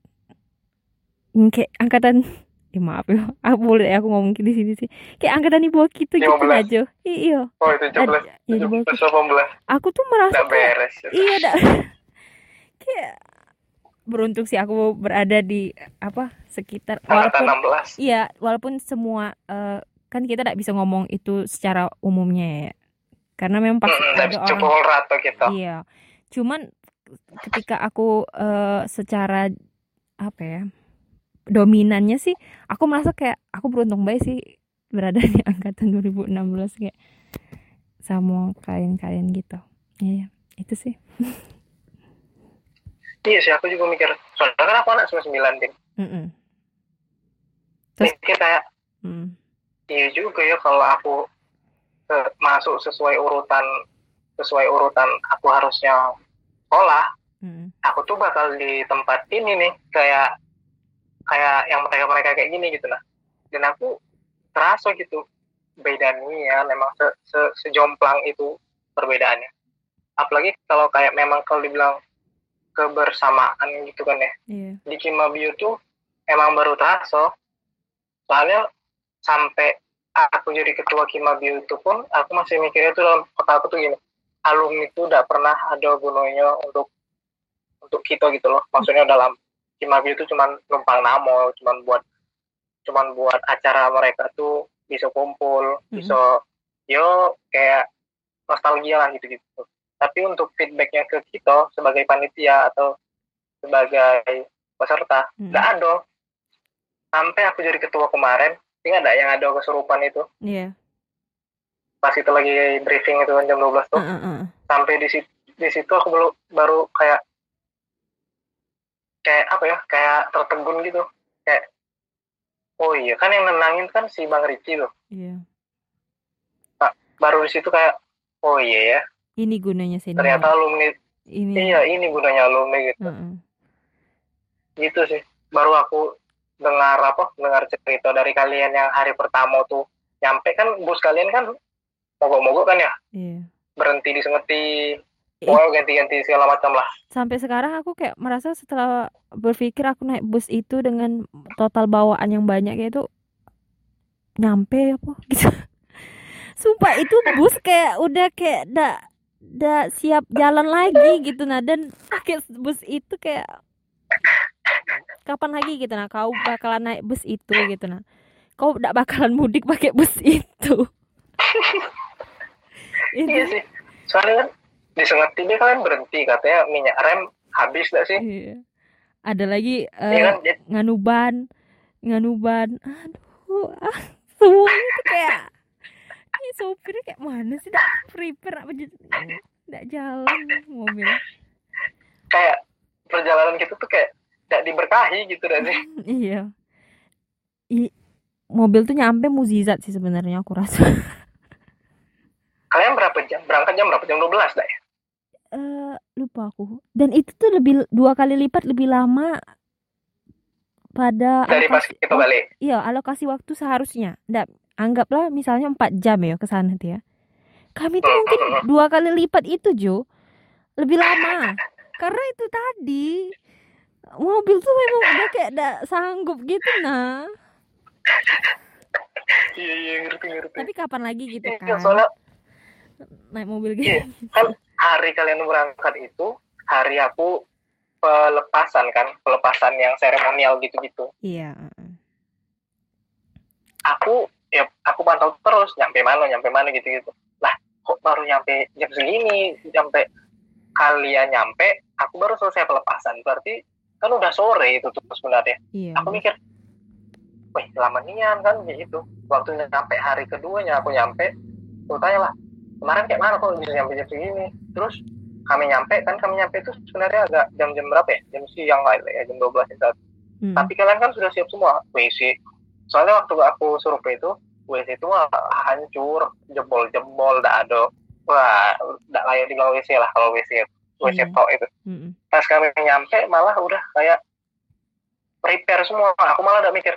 kayak angkatan [laughs] ya maaf ya [laughs] aku boleh aku ngomong di sini sih. Kayak angkatan ibu kita gitu aja iya. Oh itu 17 ya, 17 aku tuh merasa kayak, beres ya. iya dah [laughs] kayak beruntung sih aku berada di apa sekitar walaupun 16. iya walaupun semua uh, kan kita tidak bisa ngomong itu secara umumnya ya karena memang pasti hmm, ada orang rata kita. iya cuman ketika aku uh, secara apa ya dominannya sih aku merasa kayak aku beruntung baik sih berada di [laughs] angkatan 2016 kayak sama kalian-kalian gitu ya, ya itu sih iya sih aku juga mikir soalnya kan aku anak 99 tim mm -mm. terus mikir kayak mm. Iya juga ya kalau aku uh, masuk sesuai urutan sesuai urutan aku harusnya sekolah mm. aku tuh bakal di tempat ini nih kayak kayak yang mereka mereka kayak gini gitu lah dan aku terasa gitu bedanya memang se, se, sejomplang itu perbedaannya apalagi kalau kayak memang kalau dibilang kebersamaan gitu kan ya yeah. di Kimabio tuh emang baru terasa soalnya sampai aku jadi ketua Kimabio itu pun aku masih mikirnya tuh dalam kota aku tuh gini alumni itu udah pernah ada gunanya untuk untuk kita gitu loh maksudnya dalam Cimabi itu cuman numpang namo cuman buat cuman buat acara mereka tuh bisa kumpul mm-hmm. bisa yo kayak nostalgia lah gitu gitu tapi untuk feedbacknya ke kita sebagai panitia atau sebagai peserta nggak mm-hmm. ada sampai aku jadi ketua kemarin ingat nggak yang ada kesurupan itu? Iya. Yeah. pas itu lagi briefing itu jam 12 tuh. Uh, uh, uh. sampai di situ di situ aku baru baru kayak kayak apa ya kayak tertegun gitu. Kayak oh iya kan yang nenangin kan si bang Ricci loh iya. Nah, baru di situ kayak oh iya ya. Ini gunanya sih ternyata alumni ini. iya ini gunanya alumni gitu. Uh -uh. gitu sih. Baru aku dengar apa dengar cerita dari kalian yang hari pertama tuh nyampe kan bus kalian kan mogok-mogok kan ya iya. berhenti di Sengeti Oh ganti-ganti segala macam lah. Sampai sekarang aku kayak merasa setelah berpikir aku naik bus itu dengan total bawaan yang banyak itu nyampe apa [laughs] gitu. Sumpah itu bus kayak udah kayak dak dak siap jalan lagi gitu nah dan pakai bus itu kayak kapan lagi gitu nah kau bakalan naik bus itu gitu nah. Kau tidak bakalan mudik pakai bus itu. Itu [laughs] iya sih. Soalnya kan di Sungai Tibe kalian berhenti katanya minyak rem habis gak sih? Iya. ada lagi uh, iya kan? nganuban nganuban. Aduh ah, semua itu kayak ini sopirnya kayak mana sih? Tidak prepare apa tidak jalan mobil. Kayak perjalanan kita tuh kayak tidak diberkahi gitu dan. [laughs] Iya. I, mobil tuh nyampe muzizat sih sebenarnya aku rasa. [laughs] Kalian berapa jam? Berangkat jam berapa? Jam 12 dah ya uh, lupa aku. Dan itu tuh lebih dua kali lipat lebih lama pada dari pas kita balik? iya alokasi waktu seharusnya. Ndak anggaplah misalnya empat jam ya ke sana tuh ya. Kami tuh mungkin [laughs] dua kali lipat itu Jo. Lebih lama karena itu tadi mobil tuh memang udah kayak tidak sanggup gitu nah iya iya ngerti ngerti. Tapi kapan lagi gitu iya, kan soalnya naik mobil gitu iya, kan hari kalian berangkat itu hari aku pelepasan kan pelepasan yang seremonial gitu-gitu. Iya aku ya aku pantau terus nyampe mana nyampe mana gitu-gitu. Lah kok baru nyampe jam segini nyampe kalian nyampe aku baru selesai pelepasan. Berarti kan udah sore itu tuh sebenarnya. Iya. aku mikir wih lama nian kan gitu. Waktu nyampe hari keduanya aku nyampe. Tuh tanya lah kemarin kayak mana kok bisa nyampe jam segini? Terus kami nyampe kan kami nyampe itu sebenarnya agak jam-jam berapa ya? Jam siang lah ya jam 12 ya hmm. tapi kalian kan sudah siap semua WC soalnya waktu aku survei itu WC itu hancur jebol-jebol dah ada wah tidak layak dibilang WC lah kalau WC WC hmm. tok itu. Hmm. pas kami nyampe malah udah kayak prepare semua. Aku malah udah mikir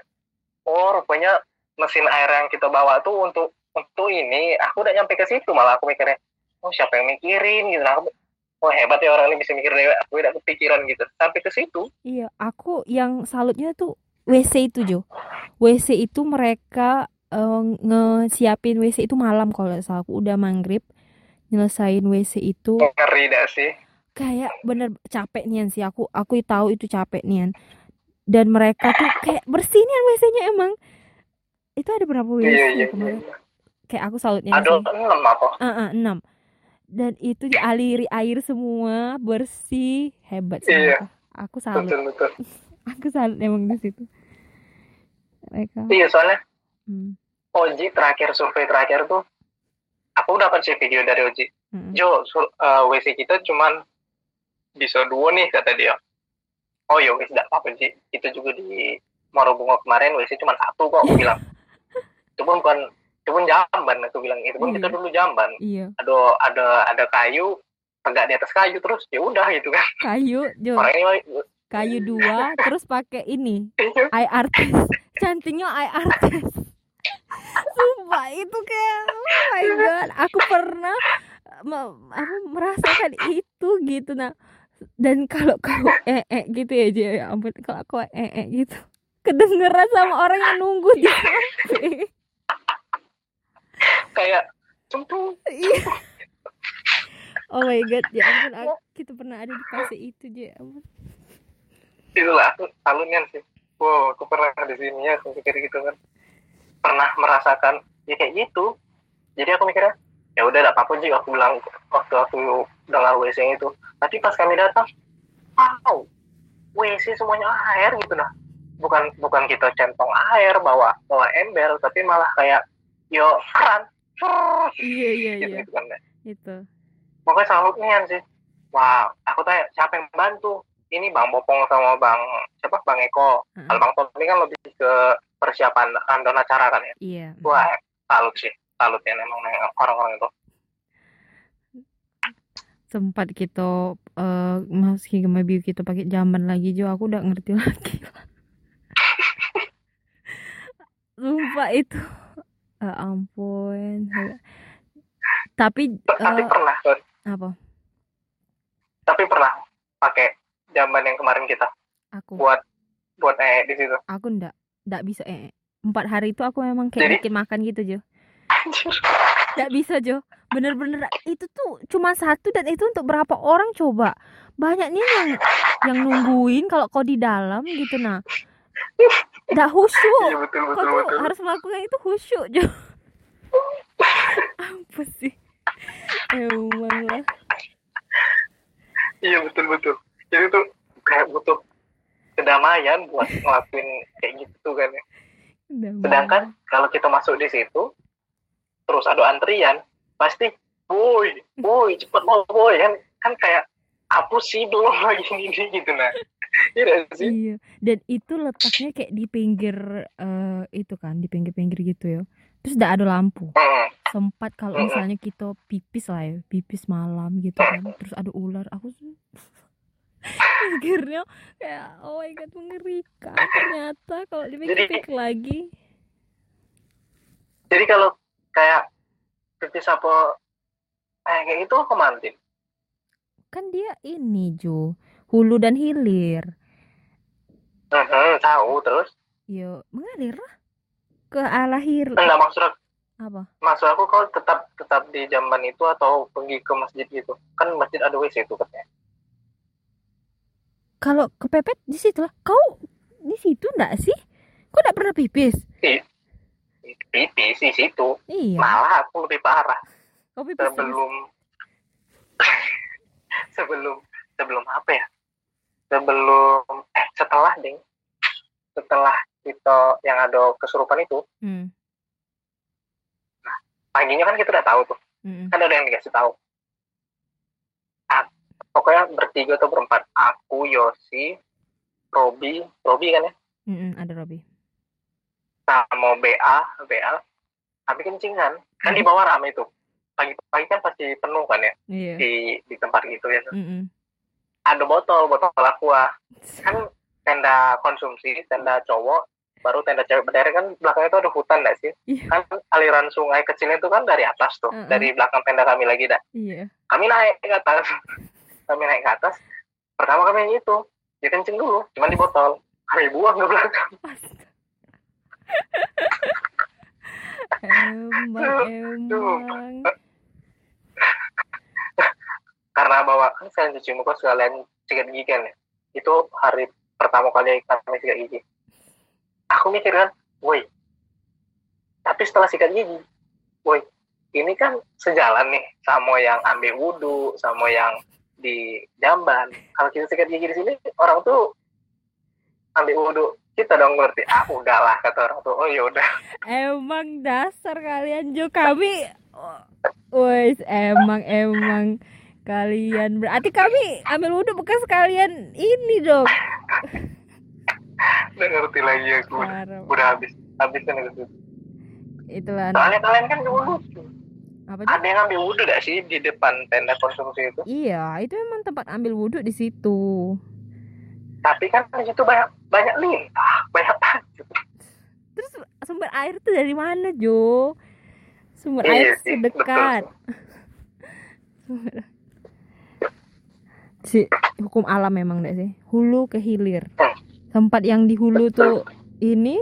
oh rupanya mesin air yang kita bawa tuh untuk untuk ini aku udah nyampe ke situ. Malah aku mikirnya oh siapa yang mikirin gitu. Nah, aku oh hebat ya orang ini bisa mikir dewek aku tidak kepikiran gitu. Sampai ke situ. Iya aku yang salutnya tuh WC itu Jo. WC itu mereka uh, ngesiapin WC itu malam kalau salah. Aku udah maghrib nyelesain WC itu ngeri dah sih? kayak bener capek nian sih. Aku aku tahu itu capek nian. Dan mereka tuh kayak bersih nian WC-nya emang. Itu ada berapa WC iya, iya, kemarin? iya. kayak aku salutnya ada enam apa? Uh, uh, enam. Dan itu dialiri air semua bersih. Hebat sih iya. aku salut. Betul, betul. [laughs] aku salut emang di situ. Mereka iya soalnya hmm. Oji terakhir survei terakhir tuh aku dapat sih video dari Oji. Hmm. Jo sur, uh, eh, WC kita cuman bisa dua nih kata dia. Oh ya wes tidak apa sih. Itu juga di Morobungo kemarin WC cuma satu kok aku bilang. [laughs] Itu pun bukan itu pun jamban aku bilang. Itu pun iya. kita dulu jamban. Iya. ada ada ada kayu tegak di atas kayu terus ya udah gitu kan. Kayu jo. Kayu [laughs] dua terus pakai ini. Eye iya. artist. Cantiknya eye artist sumpah itu kayak oh my god aku pernah aku merasakan itu gitu nah dan kalau kau eh eh gitu ya dia ya ampun kalau aku eh eh gitu kedengeran sama orang yang nunggu di [laughs] kayak cemplung iya. Oh my god ya ampun aku, kita pernah ada di fase itu ya ampun. Itulah aku alunnya sih. Wow aku pernah di sini ya aku pikir gitu kan pernah merasakan ya kayak gitu. Jadi aku mikirnya ya udah tidak apa-apa sih aku bilang waktu aku dengar WC itu. Tapi pas kami datang wow WC semuanya air gitu nah. Bukan bukan kita centong air bawa bawa ember tapi malah kayak yo keran. Iya iya gitu, iya. gitu kan itu pokoknya salut nian sih. Wow aku tanya siapa yang bantu? Ini bang Bopong sama bang siapa? Bang Eko. Uh-huh. kalau bang Tom ini kan lebih ke persiapan random acara kan ya? Iya wah salut sih salut ya memang orang-orang itu. Sempat kita uh, meski biu kita pakai zaman lagi jo. Aku udah ngerti [laughs] lagi. Lupa itu. Uh, ampun. Tapi tapi uh, pernah apa? Tapi pernah pakai jamban yang kemarin kita. Aku. Buat buat eh di situ. Aku ndak ndak bisa eh empat hari itu aku memang kayak Jadi, bikin makan gitu Jo. Ndak bisa Jo. Bener-bener itu tuh cuma satu dan itu untuk berapa orang coba? Banyaknya yang yang nungguin kalau kau di dalam gitu nah. Nggak khusyuk. Iya betul kau betul tuh betul. harus melakukan itu khusyuk Jo. Apa sih? Emang lah iya betul betul. Jadi tuh kayak butuh kedamaian buat [laughs] ngelakuin kayak gitu kan ya. Sedangkan kalau kita masuk di situ terus ada antrian pasti boy boy cepet mau boy kan kan kayak apa sih belum [laughs] lagi ini gitu nah. [laughs] Iya sih? Iya, dan itu letaknya kayak di pinggir eh, itu kan, di pinggir-pinggir gitu ya. Terus udah ada lampu. Sempat kalau misalnya kita pipis lah ya, pipis malam gitu kan. Terus ada ular, aku [laughs] tuh pikirnya kayak oh my god mengerikan. Ternyata kalau dipikir-pikir lagi. jadi kalau kayak pipis apa eh, kayak itu kemantin Kan dia ini Jo, hulu dan hilir. Heeh, tahu terus? Yo, mengalir lah. Ke arah hir enggak maksud aku, apa? maksud aku kau tetap tetap di jamban itu atau pergi ke masjid gitu? Kan masjid ada WC itu katanya Kalau kepepet di situ lah. Kau di situ enggak sih? Kau enggak pernah pipis? pipis di situ Iya. malah aku lebih parah Kau pipis sebelum [laughs] sebelum sebelum apa ya sebelum eh setelah ding setelah kita yang ada kesurupan itu Hmm. paginya kan kita udah tahu tuh mm-mm. kan ada yang dikasih tahu Ah, pokoknya bertiga atau berempat. Aku Yosi Robi. Robi kan ya? Mm-mm, ada Robi. sama BA BA tapi kencingan kan? Di bawah rame itu pagi-pagi kan pasti penuh kan ya? Iya. di di tempat gitu ya. Mm-mm. ada botol botol aqua kan tenda konsumsi tenda cowok baru tenda cewek. Berderet kan belakangnya itu ada hutan nggak sih? Iya. kan aliran sungai kecilnya itu kan dari atas tuh. Heeh. dari belakang tenda kami lagi dah. Iya. kami naik ke atas [laughs] kami naik ke atas pertama kami yang itu dia kencing dulu cuman di botol. Kami buang ke belakang. Emang emang. karena bawa kan saya cuci muka sekalian sikat gigi kan ya. Itu hari pertama kali kami sikat gigi. Aku mikir kan woi tapi setelah sikat gigi woi ini kan sejalan nih sama yang ambil wudhu sama yang di jamban. Kalau kita sikat gigi di sini orang tuh ambil wudhu kita dong berarti ah udahlah kata orang tuh. Oh ya udah. Emang dasar kalian Jo. Kami. Wes emang emang kalian berarti kami ambil wudhu bekas kalian ini dong. udah ngerti lagi aku. Udah, udah habis habis kan itu Itulah. Soalnya kalian kan dulu apa ada yang ambil wudhu gak sih di depan tenda konsumsi itu Iya, itu emang tempat ambil wudhu di situ. tapi kan di situ banyak banyak lintah [laughs] banyak pasir Terus sumber air itu dari mana, Jo? Sumber Iya air sih, sedekat. [laughs] Sumber- si hukum alam memang enggak sih? Hulu ke hilir. Hmm. Tempat yang di hulu tuh ini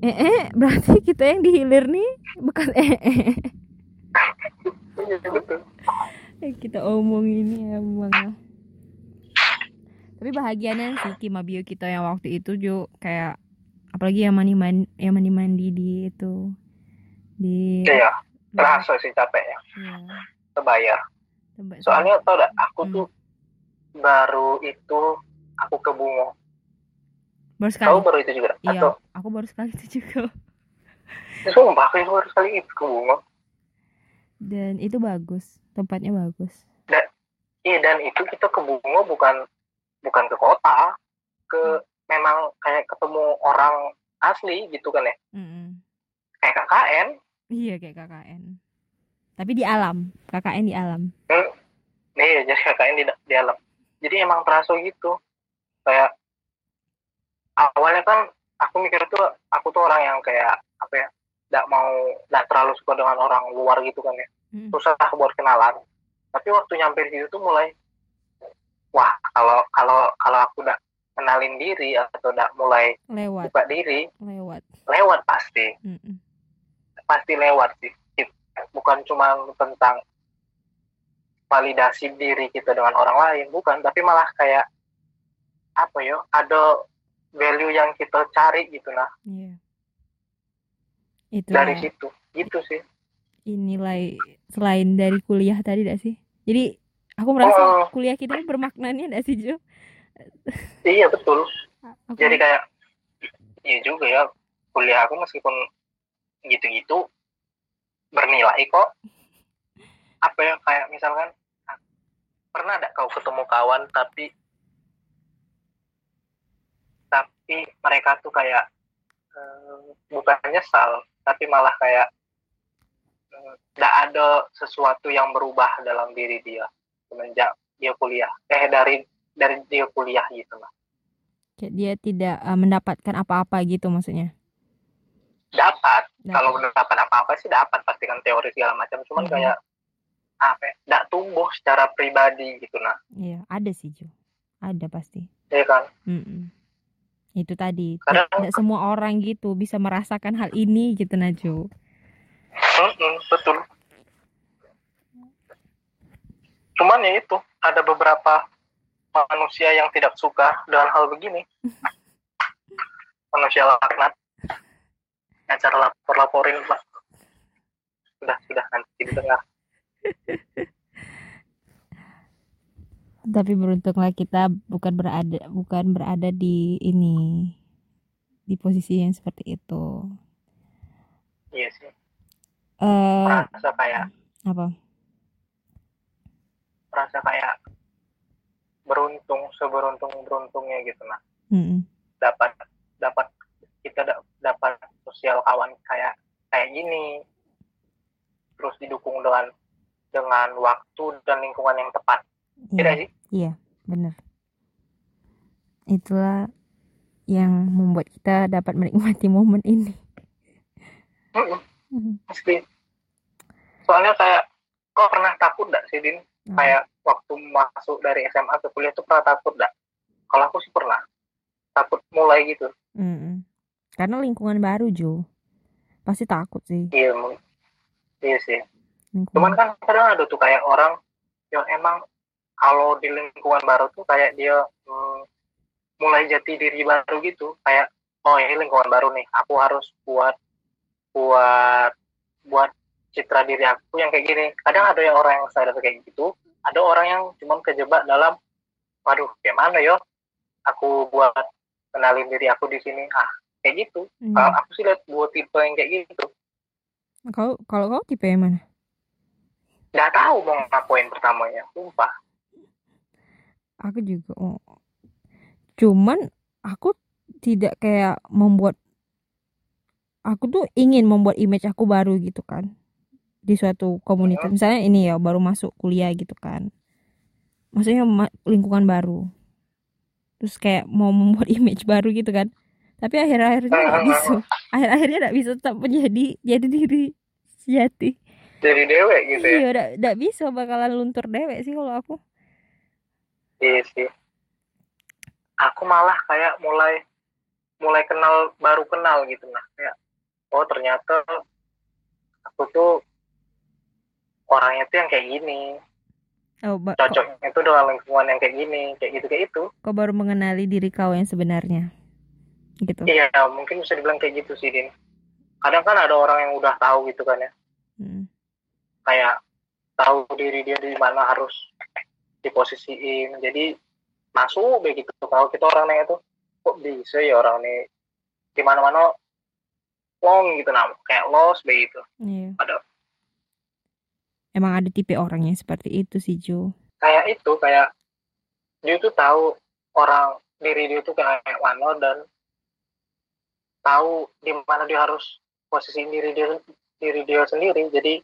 eh eh berarti kita yang di hilir nih bekas eh eh. Iya Eh, kita omong ini emang lah. Tapi bahagianya sih Kimabio kita yang waktu itu Jo. Kayak apalagi yang mandi mandi yang mandi mandi di itu di iya terasa sih capeknya Iya, terbayar. Soalnya tau gak aku Hmm. tuh baru itu aku ke Bungo. Baru sekali? Tahu baru itu juga? Iya atau? aku baru sekali itu juga. Sumpah aku baru sekali itu ke Bungo dan itu bagus tempatnya bagus. Iya dan itu kita ke Bungo bukan bukan ke kota ke memang kayak ketemu orang asli gitu kan ya? Mm-mm. kayak KKN. Iya kayak KKN. Tapi di alam KKN di alam. Nih jadi KKN di, di alam. Jadi emang terasa gitu. Kayak awalnya kan aku mikir tuh aku tuh orang yang kayak apa ya tidak mau tidak terlalu suka dengan orang luar gitu kan ya Mm. susah buat kenalan. Tapi waktu nyampe di situ tuh mulai wah kalau kalau kalau aku udah kenalin diri atau udah mulai lewat. buka diri lewat. lewat pasti. Mm-mm. pasti lewat sih. Bukan cuma tentang validasi diri kita dengan orang lain bukan. Tapi malah kayak apa ya ada value yang kita cari gitu nah. Iya. Itu dari situ. Gitu sih nilai selain dari kuliah tadi gak sih? Jadi aku merasa Oh. kuliah kita ini bermaknanya gak sih Jo? iya betul [laughs] Aku- jadi kayak iya juga ya kuliah aku meskipun gitu-gitu bernilai kok apa ya kayak misalkan pernah ada kau ketemu kawan tapi tapi mereka tuh kayak eh, bukan nyesal tapi malah kayak tidak ada sesuatu yang berubah dalam diri dia semenjak dia kuliah eh dari dari dia kuliah gitu lah kayak dia tidak uh, mendapatkan apa-apa gitu maksudnya. dapat Dapat. kalau mendapat apa-apa sih dapat pasti kan teori segala macam cuman Mhm. kayak apa ya, tumbuh secara pribadi gitu nah Iya, ada sih Jo. Ada pasti. ya kan Mm-mm. Itu tadi. Kadang- Tidak semua orang gitu bisa merasakan hal ini gitu Najo. Mm-mm, betul. Cuman ya itu ada beberapa manusia yang tidak suka dengan hal begini. [laughs] Manusia laknat. Acara lapor laporin pak. Sudah sudah nanti didengar Tapi beruntunglah kita bukan berada bukan berada di ini di posisi yang seperti itu. iya sih Eh merasa kayak apa? merasa kayak beruntung seberuntung beruntungnya gitu nah Mm-mm. dapat dapat kita da- dapat sosial kawan kayak kayak gini terus didukung dengan dengan waktu dan lingkungan yang tepat tidak Iya, sih iya, benar. Itulah yang membuat kita dapat menikmati momen ini. Mm-mm, Mm. pasti. Soalnya kayak kok pernah takut gak sih din? Nah, kayak waktu masuk dari SMA ke kuliah tuh pernah takut gak kalau aku sih pernah. Takut mulai gitu. Mm-mm. Karena lingkungan baru Jo, pasti takut sih. iya iya sih. Lingkungan. cuman kan kadang ada tuh kayak orang yang emang kalau di lingkungan baru tuh kayak dia hmm, mulai jati diri baru gitu. Kayak oh ini lingkungan baru nih. Aku harus buat buat buat citra diri aku yang kayak gini kadang ada yang orang yang sadar kayak gitu ada orang yang cuman kejebak dalam waduh kayak mana yo aku buat kenalin diri aku di sini ah kayak gitu Iya. kalau aku sih lihat dua tipe yang kayak gitu Kau kalau kau tipe yang mana? nggak tahu mau ngapain pertamanya sumpah Aku juga. Oh. Cuman aku tidak kayak membuat aku tuh ingin membuat image aku baru gitu kan di suatu komunitas. Misalnya ini ya baru masuk kuliah gitu kan. Maksudnya ma- lingkungan baru. Terus kayak mau membuat [laughs] image baru gitu kan. Tapi akhir-akhirnya nggak bisa. Akhir-akhirnya nggak bisa tetap menjadi jadi diri sejati. jadi dewek gitu ya Iya, nggak nggak bisa bakalan luntur dewek sih kalau aku. Iya sih. Aku malah kayak mulai mulai kenal baru kenal gitu nah kayak oh ternyata aku tuh orangnya tuh yang kayak gini. Oh, kok, cocoknya tuh dengan lingkungan yang kayak gini kayak gitu kayak itu. Kau baru mengenali diri kau yang sebenarnya. Gitu. iya mungkin bisa dibilang kayak gitu sih din. Kadang kan ada orang yang udah tahu gitu kan ya. Hmm. kayak tahu diri dia di mana harus diposisiin. Jadi masuk begitu kalau kita orang nanya tuh kok bisa ya orang nih di mana mana long gitu nah kayak los begitu Iya. ada Emang ada tipe orang yang seperti itu sih Jo. kayak itu kayak dia tuh tahu orang diri dia tuh kayak mana dan tahu di mana dia harus posisiin diri dia diri dia sendiri jadi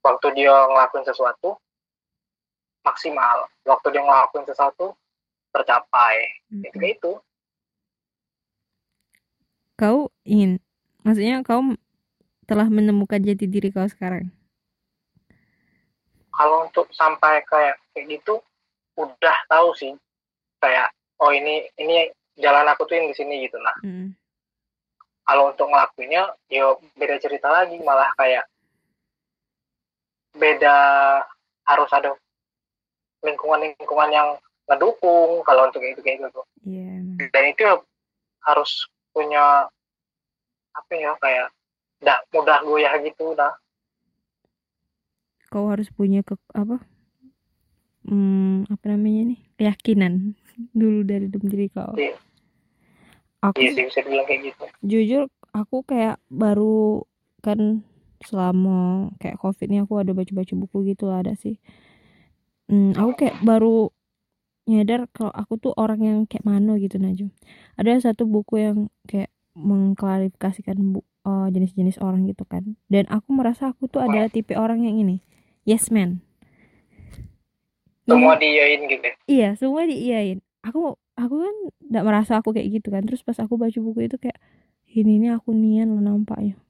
waktu dia ngelakuin sesuatu maksimal waktu dia ngelakuin sesuatu tercapai Mm-mm. itu kayak itu Kau ingin, maksudnya kau telah menemukan jati diri kau sekarang. kalau untuk sampai kayak kayak gitu udah tahu sih kayak oh ini ini jalan aku tuh yang di sini gitu nah Mm. kalau untuk ngelakuinnya ya beda cerita lagi malah kayak beda harus ada lingkungan-lingkungan yang ngedukung kalau untuk itu kayak gitu Iya. emang. dan itu harus punya apa ya kayak tidak mudah goyah gitu dah Kau harus punya ke apa? Hmm, apa namanya nih? Keyakinan [laughs] dulu dari dalam diri kau. Iya. Aku iya sih bisa dibilang kayak gitu jujur aku kayak baru kan selama kayak covid ini aku ada baca-baca buku gitu lah ada sih hmm, aku kayak baru nyadar kalau aku tuh orang yang kayak mano gitu Najwa ada satu buku yang kayak mengklarifikasikan bu, eh, jenis-jenis orang gitu kan. Dan aku merasa aku tuh ada tipe orang yang ini. Yes man. Semua diiyain gitu ya. iya semua diiyain. Aku aku kan nggak merasa aku kayak gitu kan. Terus pas aku baca buku itu kayak ini ini aku nian lo nampaknya.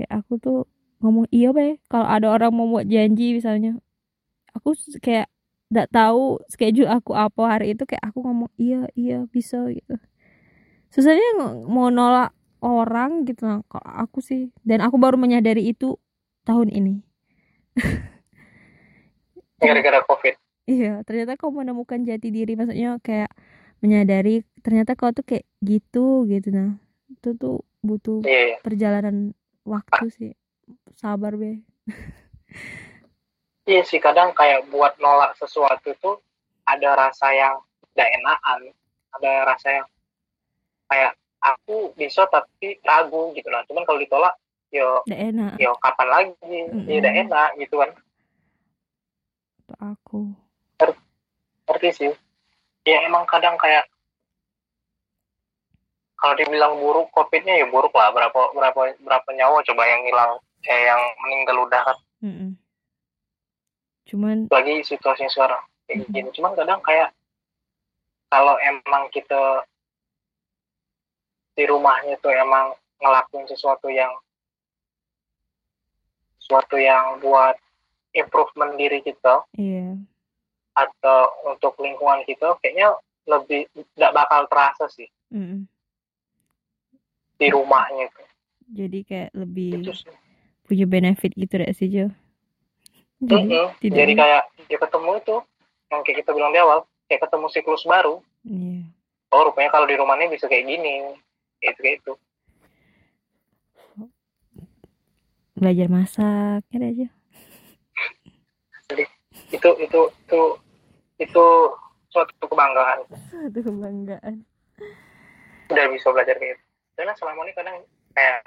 Ya aku tuh ngomong iya be. Kalau ada orang mau buat janji misalnya. Aku kayak nggak tahu schedule aku apa hari itu kayak aku ngomong iya iya bisa gitu susahnya mau nolak orang gitu nah kalau aku sih dan aku baru menyadari itu tahun ini [laughs] gara-gara covid Iya, ternyata kau menemukan jati diri, maksudnya kayak menyadari ternyata kau tuh kayak gitu gitu nah. Itu tuh butuh iya iya. perjalanan waktu sih. Sabar be. iya sih kadang kayak buat nolak sesuatu tuh ada rasa yang tidak enakan ada rasa yang kayak aku bisa tapi ragu gitu lah cuman kalau ditolak yo Nggak enak yo kapan lagi Mm-mm. ya udah enak gitu kan untuk aku. ngerti sih ya emang kadang kayak kalau dibilang buruk covidnya ya buruk lah berapa berapa berapa nyawa coba yang hilang eh yang meninggal udah kan Mm-mm. Cuman lagi situasinya sekarang kayak Mhm. gini cuman kadang kayak kalau emang kita di rumahnya tuh emang ngelakuin sesuatu yang sesuatu yang buat improvement diri kita iya, atau untuk lingkungan kita kayaknya lebih tidak bakal terasa sih Mm-mm. di rumahnya itu jadi kayak lebih itu sih punya benefit gitu deh sih Jo. Jadi Mm-mm. tidak jadi kayak ya ketemu itu yang kayak kita bilang di awal kayak ketemu siklus baru iya. oh rupanya kalau di rumahnya bisa kayak gini kayak itu kayak itu. Belajar masak, ya aja. itu itu itu itu suatu kebanggaan. Satu kebanggaan. udah bisa belajar kayak gitu. Karena selama ini kadang kayak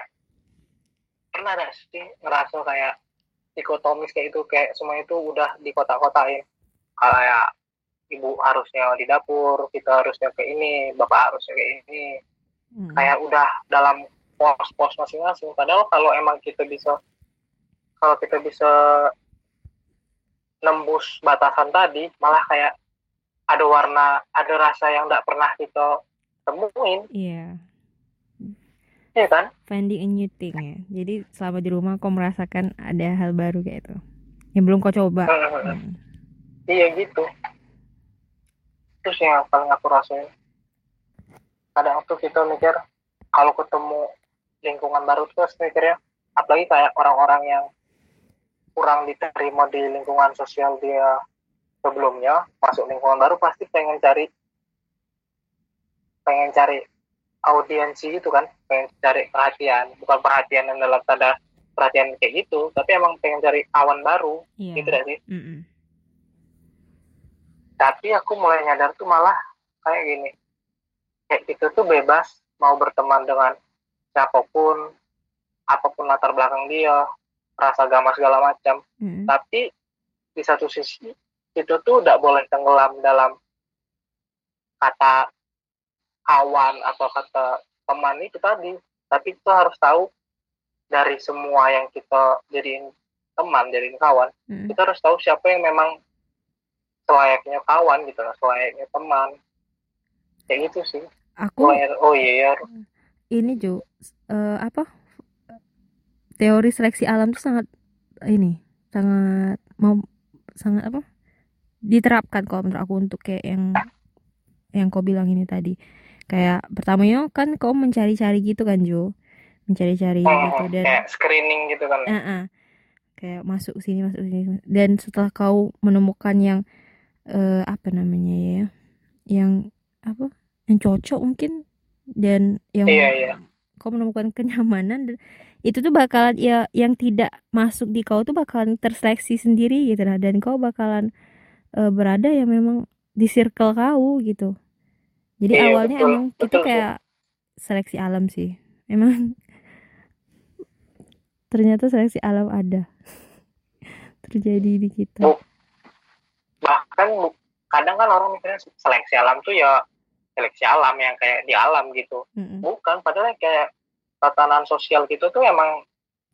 pernah ada sih ngerasa kayak dikotomis kayak itu kayak semua itu udah di kota-kotain kayak ibu harusnya di dapur kita harusnya kayak ini bapak harusnya kayak ini Mm. kayak udah dalam pos-pos masing-masing padahal kalau emang kita bisa kalau kita bisa nembus batasan tadi malah kayak ada warna ada rasa yang tidak pernah kita temuin Iya. ya kan finding a new thing ya. Jadi selama di rumah kau merasakan ada hal baru kayak itu. Yang belum kau coba. Hmm. iya gitu terus yang paling aku rasain kadang tuh kita mikir kalau ketemu lingkungan baru terus mikirnya apalagi kayak orang-orang yang kurang diterima di lingkungan sosial dia sebelumnya masuk lingkungan baru pasti pengen cari pengen cari audiensi gitu kan pengen cari perhatian bukan perhatian yang dalam tanda perhatian kayak gitu tapi emang pengen cari kawan baru Iya. gitu gak sih Mm-mm. tapi aku mulai nyadar tuh malah kayak gini kayak itu tuh bebas mau berteman dengan siapa pun apa pun latar belakang dia rasa agama segala macam Mm-mm. tapi di satu sisi itu tuh tidak boleh tenggelam dalam kata kawan atau kata teman itu tadi tapi kita harus tahu dari semua yang kita jadiin teman jadiin kawan Mm-mm. kita harus tahu siapa yang memang selayaknya kawan gitu lah selayaknya teman kayak gitu sih. Aku oh iya ya ini Jo eh, apa? Teori seleksi alam tuh sangat ini sangat mau sangat apa? Diterapkan kalau menurut aku untuk kayak yang yang kau bilang ini tadi. Kayak pertamanya kan kau mencari-cari gitu kan Jo mencari-cari gitu dan kayak screening gitu kan. Eh, eh. kayak masuk sini masuk sini dan setelah kau menemukan yang uh, apa namanya ya yang apa? Yang cocok mungkin dan yang iya, iya. kau menemukan kenyamanan dan itu tuh bakalan ya yang tidak masuk di kau tuh bakalan terseleksi sendiri gitu lah. Dan kau bakalan uh, berada yang memang di circle kau gitu. Jadi iya, awalnya betul, emang betul, itu kayak seleksi alam sih. Emang [laughs] ternyata seleksi alam ada [laughs] terjadi di kita. Bahkan kadang kan orang mikirnya seleksi alam tuh ya seleksi alam yang kayak di alam gitu. Mm-hmm. bukan padahal kayak tatanan sosial gitu tuh emang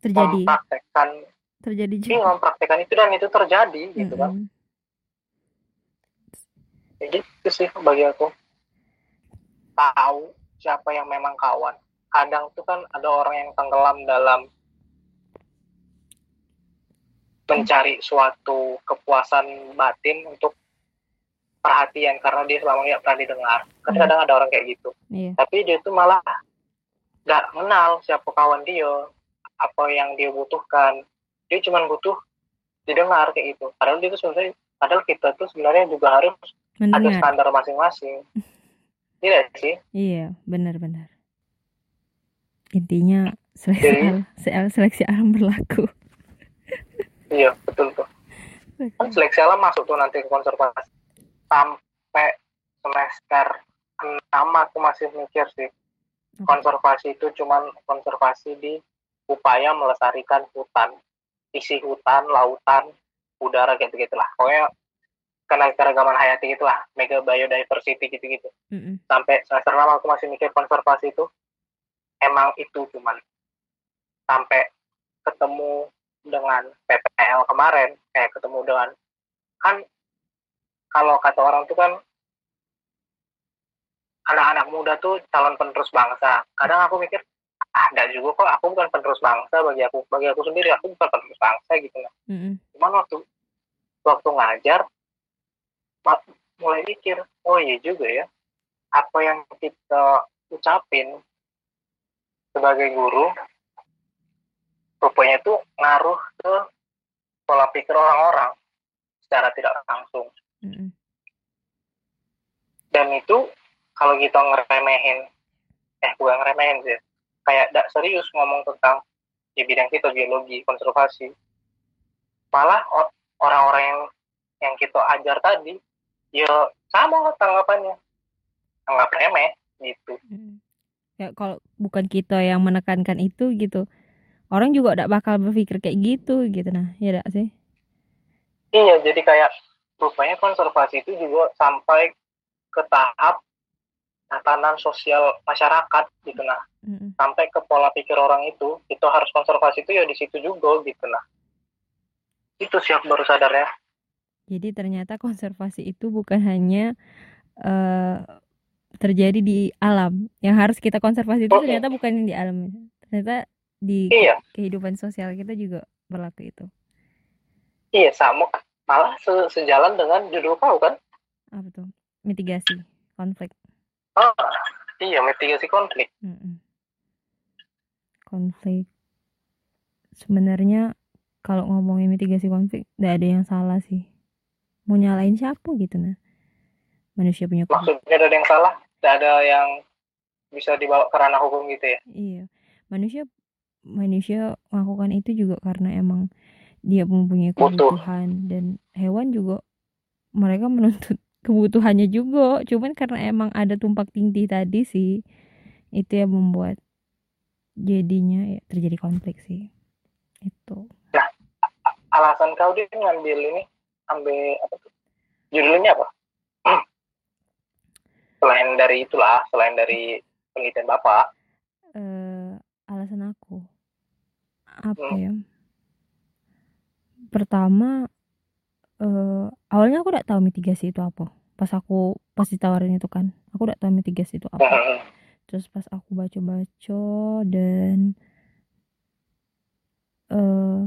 terjadi. mempraktekkan terjadi juga. iya, mempraktekkan itu dan itu terjadi mm-hmm. gitu kan kayak gitu sih bagi aku. Tahu siapa yang memang kawan. Kadang tuh kan ada orang yang tenggelam dalam mencari suatu kepuasan batin untuk perhatian karena dia selama ini pernah didengar. Kan kadang ada orang kayak gitu. Iya. Tapi dia tuh malah gak kenal siapa kawan dia, apa yang dia butuhkan. Dia cuma butuh didengar kayak gitu. Padahal dia tuh sebenarnya, padahal kita tuh sebenarnya juga harus Mendengar. ada standar masing-masing. [laughs] Tidak sih? Iya, benar-benar. Intinya seleksi, Jadi, seleksi alam berlaku. iya, betul tuh. [laughs] Kan seleksi alam masuk tuh nanti ke konservasi sampai semester enam aku masih mikir sih. Konservasi itu cuman konservasi di upaya melestarikan hutan isi hutan lautan udara gitu gitulah pokoknya karena keragaman hayati gitulah mega biodiversity gitu gitu mm -hmm. sampai semester enam aku masih mikir konservasi itu. Emang itu cuman. Sampai ketemu dengan PPL kemarin kayak ketemu dengan kan kalau kata orang tuh kan anak-anak muda tuh calon penerus bangsa. Kadang aku mikir, ah, enggak juga kok, aku bukan penerus bangsa bagi aku, bagi aku sendiri aku bukan penerus bangsa gitu lah. Mm-hmm. Cuman waktu waktu ngajar, mulai mikir, oh iya juga ya, apa yang kita ucapin sebagai guru, rupanya tuh ngaruh ke pola pikir orang-orang secara tidak langsung. Dan itu kalau kita ngeremehin, eh bukan ngeremehin sih, kayak tidak serius ngomong tentang di bidang kita biologi, konservasi, malah orang-orang yang yang kita ajar tadi, ya sama tanggapannya, anggap remeh gitu. Ya kalau bukan kita yang menekankan itu gitu, orang juga tidak bakal berpikir kayak gitu gitu. Nah, ya tidak sih? Iya, jadi kayak rupanya konservasi itu juga sampai ke tahap tatanan sosial masyarakat gitu nah. Mm-hmm. sampai ke pola pikir orang itu itu harus konservasi itu ya di situ juga gitu nah. Itu siap baru sadar ya. Jadi ternyata konservasi itu bukan hanya uh, terjadi di alam. Yang harus kita konservasi itu ternyata bukan di alam ternyata di iya. kehidupan sosial kita juga berlaku itu. Iya sama malah se sejalan dengan judul kau kan? Apa tuh mitigasi konflik. Oh iya mitigasi konflik. Mm -mm. konflik. Sebenarnya kalau ngomongin mitigasi konflik tidak ada yang salah sih. Mau nyalain siapa gitu nah? Manusia punya konflik. maksudnya ada yang salah? Tidak ada yang bisa dibawa ke ranah hukum gitu ya? Iya. Manusia manusia melakukan itu juga karena emang dia mempunyai kebutuhan Butuh. dan hewan juga mereka menuntut kebutuhannya juga. Cuman karena emang ada tumpak tindih tadi sih itu yang membuat jadinya ya terjadi konflik sih. Itu. Nah alasan kau dia ngambil ini ambil apa tuh? Judulnya apa? [clears throat] Selain dari itulah selain dari penelitian bapak. Uh, alasan aku. Apa hmm. ya pertama uh, awalnya aku udah tahu mitigasi itu apa. Pas aku pas ditawarin itu kan aku udah tahu mitigasi itu apa. Terus pas aku baca-baca dan uh,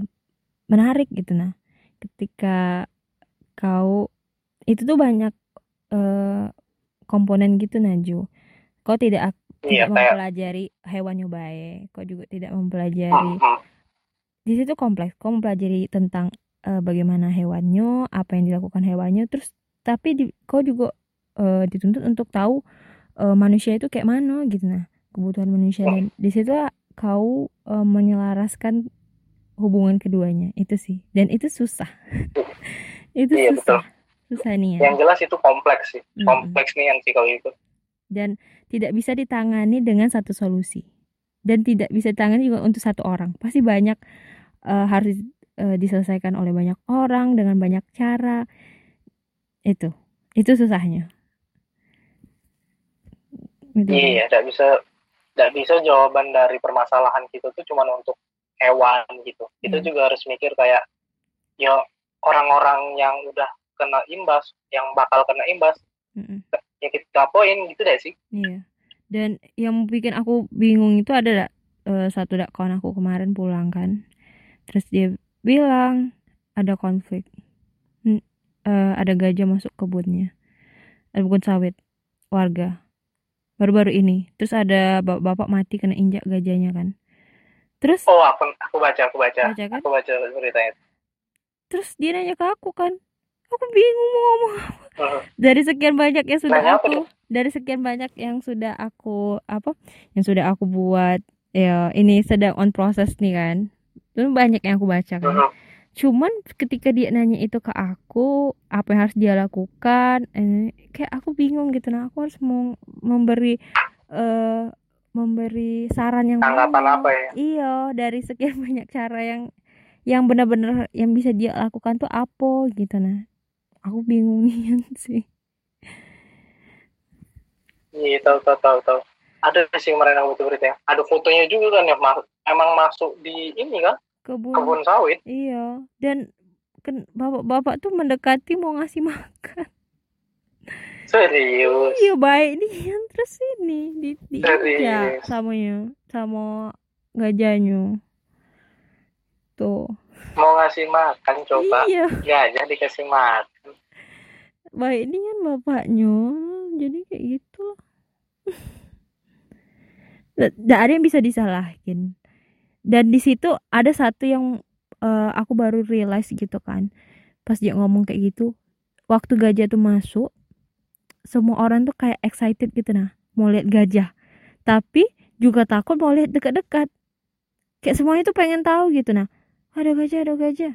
menarik gitu nah. Ketika kau itu tuh banyak uh, komponen gitu Naju kau tidak iya, tidak mempelajari hewan baik kau juga tidak mempelajari di situ kompleks kau mempelajari tentang uh, bagaimana hewannya apa yang dilakukan hewannya terus tapi di, kau juga uh, dituntut untuk tahu uh, manusia itu kayak mana gitu. Nah kebutuhan manusia dan di situ kau uh, menyelaraskan hubungan keduanya. Itu sih. Dan itu susah. [laughs] Itu iya, susah. betul. susah nih ya. Yang jelas itu kompleks sih. Mm-hmm. kompleks nih yang sih kalau itu. Dan tidak bisa ditangani dengan satu solusi. Dan tidak bisa ditangani juga untuk satu orang. Pasti banyak uh, harus uh, diselesaikan oleh banyak orang dengan banyak cara itu itu susahnya gitu. iya tidak bisa tidak bisa jawaban dari permasalahan kita tuh cuma untuk hewan gitu kita hmm. juga harus mikir kayak ya orang-orang yang udah kena imbas yang bakal kena imbas hmm. ya kita poin gitu deh sih iya dan yang bikin aku bingung itu ada uh, satu dak kawan aku kemarin pulang kan terus dia bilang ada konflik. Uh, ada gajah masuk kebunnya. Ada kebun sawit warga. Baru-baru ini. Terus ada bapak-bapak mati kena injak gajahnya kan. Terus oh aku aku baca aku baca, baca kan? aku baca beritanya terus dia nanya ke aku kan. Aku bingung mau ngomong uh, dari sekian banyak yang sudah aku dari sekian banyak yang sudah aku apa yang sudah aku buat ya ini sedang on proses nih kan itu banyak yang aku baca kan. Uh, cuman ketika dia nanya itu ke aku apa yang harus dia lakukan eh, kayak aku bingung gitu. Nah aku harus mau memberi uh, memberi saran yang tanggapan apa ya? Iya dari sekian [laughs] banyak cara yang yang benar-benar yang bisa dia lakukan tuh apa gitu. Nah aku bingung [laughs] nih sih. Iya tahu tahu tahu tahu. Ada sih kemarin aku berita ya. Ada fotonya juga kan ya emang masuk di ini kan kebun kebun sawit iya dan bapak-bapak tuh mendekati mau ngasih makan Serius? Iya baik nih yang [laughs] terus ini di di ya samanya sama gajahnya. Tuh. Mau ngasih makan coba. Iya. Gajah dikasih makan. Baik ini kan bapaknya. Jadi kayak gitu loh. Tidak ada yang bisa disalahin. Dan di situ ada satu yang uh, aku baru realize gitu kan. Pas dia ngomong kayak gitu, waktu gajah tuh masuk, semua orang tuh kayak excited gitu. Nah mau lihat gajah. Tapi juga takut mau lihat dekat-dekat. Kayak semuanya tuh pengen tahu gitu. Nah ada gajah ada gajah.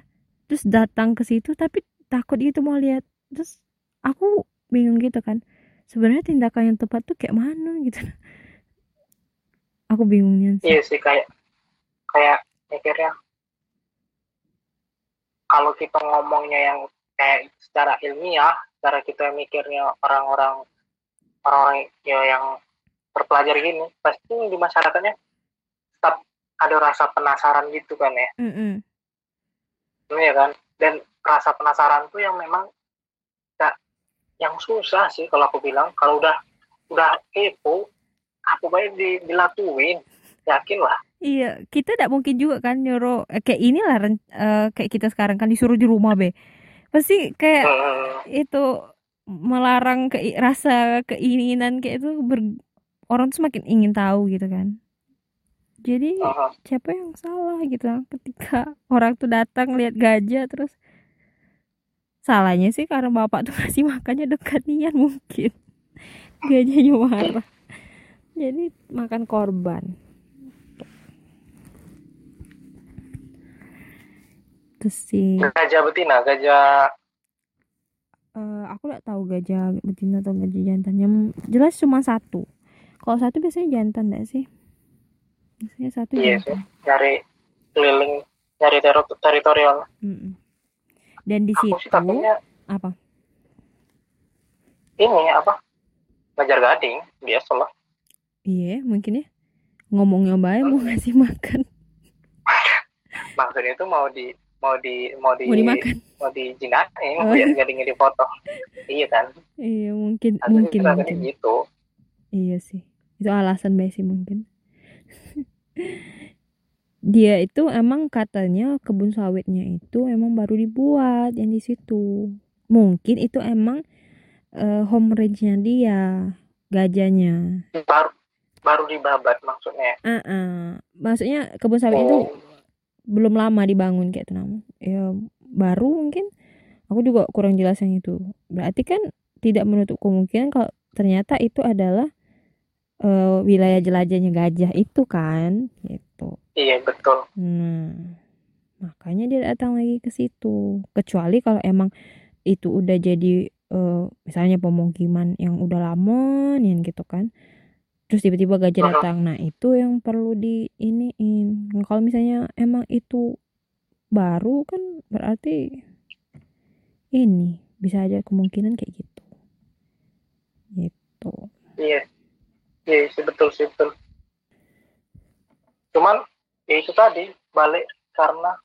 Terus datang ke situ tapi takut gitu mau lihat. Terus aku bingung gitu kan. Sebenarnya tindakan yang tepat tuh kayak mana gitu. [laughs] Aku bingungnya sih. iya kayak kayak mikirnya kalau kita ngomongnya yang kayak secara ilmiah cara kita mikirnya orang-orang orang-orang ya yang terpelajar gini pasti di masyarakatnya tetap ada rasa penasaran gitu kan ya. Mm -hmm. ya kan? Dan rasa penasaran tuh yang memang gak yang susah sih kalau aku bilang. Kalau udah udah kepo aku baik di, dilakuin yakin lah iya kita tidak mungkin juga kan nyuruh eh, kayak inilah uh, kayak kita sekarang kan disuruh di rumah be. Pasti kayak uh, itu melarang ke rasa keinginan kayak itu ber, orang tuh semakin ingin tahu gitu kan. Jadi uh, siapa yang salah gitu ketika orang tuh datang lihat gajah terus. Salahnya sih karena bapak tuh [laughs] kasih makannya dekat nian mungkin. Gajahnya marah. Jadi makan korban terus sih. Gajah betina gajah. Uh, aku nggak tahu gajah betina atau gajah jantan. Yang jelas cuma satu. Kalau satu biasanya jantan nggak sih? Biasanya satu iya sih. Cari keliling cari teritorial. Mm -mm. dan di aku situ takutnya, apa? Ini apa? Ngajar gading biasa lah iya mungkin ya. Ngomongnya baik mau ngasih makan. [laughs] Maksudnya itu mau di mau di mau di mau dimakan. mau di jinakin oh. biar jadi di foto. Iya kan? Iya mungkin Atau mungkin mungkin. gitu. Iya sih. Itu alasan sih mungkin. Dia itu emang katanya kebun sawitnya itu emang baru dibuat yang di situ. Mungkin itu emang uh, home range-nya dia gajahnya. Baru baru dibabat maksudnya. Uh -uh. maksudnya kebun sawit oh. itu belum lama dibangun kayak itu namun ya baru mungkin. Aku juga kurang jelas yang itu. Berarti kan tidak menutup kemungkinan kalau ternyata itu adalah uh, wilayah jelajahnya gajah itu kan gitu. Iya betul. Nah makanya dia datang lagi ke situ. Kecuali kalau emang itu udah jadi uh, misalnya pemukiman yang udah lama nih gitu kan terus tiba-tiba gajah datang. Nah itu yang perlu di iniin nah, kalau misalnya emang itu baru kan berarti ini bisa aja kemungkinan kayak gitu. Gitu. Iya. Iya sih betul sih betul. Cuman ya itu tadi balik karena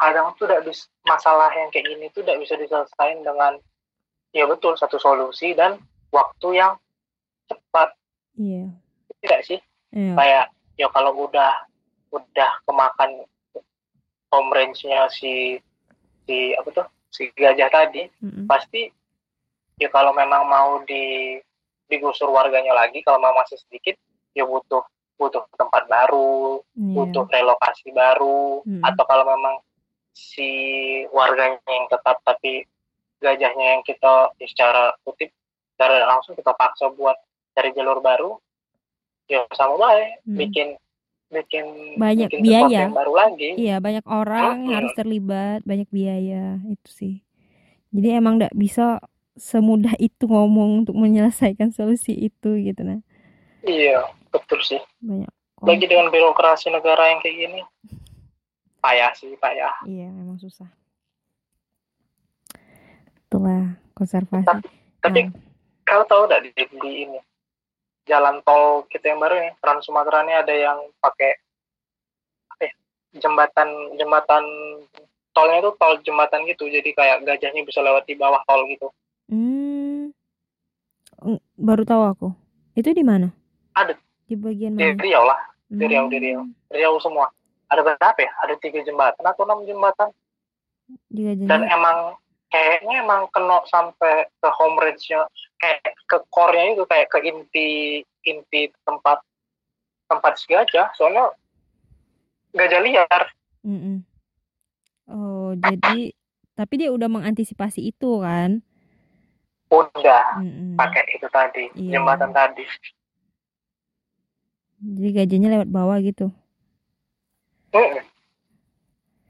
kadang tuh tidak bisa masalah yang kayak gini tuh tidak bisa diselesaikan dengan ya betul satu solusi dan waktu yang cepat. Iya. Tidak sih? Iya. Kayak ya kalau udah udah kemakan home range-nya si si apa tuh si gajah tadi mm-hmm. pasti ya kalau memang mau di digusur warganya lagi kalau memang masih sedikit ya butuh butuh tempat baru yeah. butuh relokasi baru mm-hmm. atau kalau memang si warganya yang tetap tapi gajahnya yang kita ya secara kutip secara langsung kita paksa buat cari jalur baru ya sama baik. Hmm. bikin bikin banyak bikin biaya. baru lagi. Iya banyak orang hmm. harus terlibat banyak biaya itu sih. Jadi emang nggak bisa semudah itu ngomong untuk menyelesaikan solusi itu gitu nah iya betul sih. Banyak lagi dengan birokrasi negara yang kayak gini payah sih payah. Iya memang susah. Itulah konservasi. Tapi, tapi nah kau tahu tidak di, di ini? Jalan tol kita yang baru nih Trans Sumatera ini ada yang pakai apa ya, jembatan jembatan tolnya itu tol jembatan gitu. Jadi kayak gajahnya bisa lewat di bawah tol gitu. Hmm baru tahu aku. Itu di mana? Ada. Di bagian mana? Di Riau lah. Di Riau di Riau. Hmm. Riau semua. Ada berapa ya? Ada tiga jembatan atau enam jembatan. Dan emang kayaknya emang kena sampai ke home range-nya kayak ke core-nya itu kayak ke inti inti tempat tempat si gajah soalnya gajah liar. Mm -mm. oh jadi tapi dia udah mengantisipasi itu kan? Udah. Mm -mm. pakai itu tadi iya. jembatan tadi. Jadi gajahnya lewat bawah gitu? Mm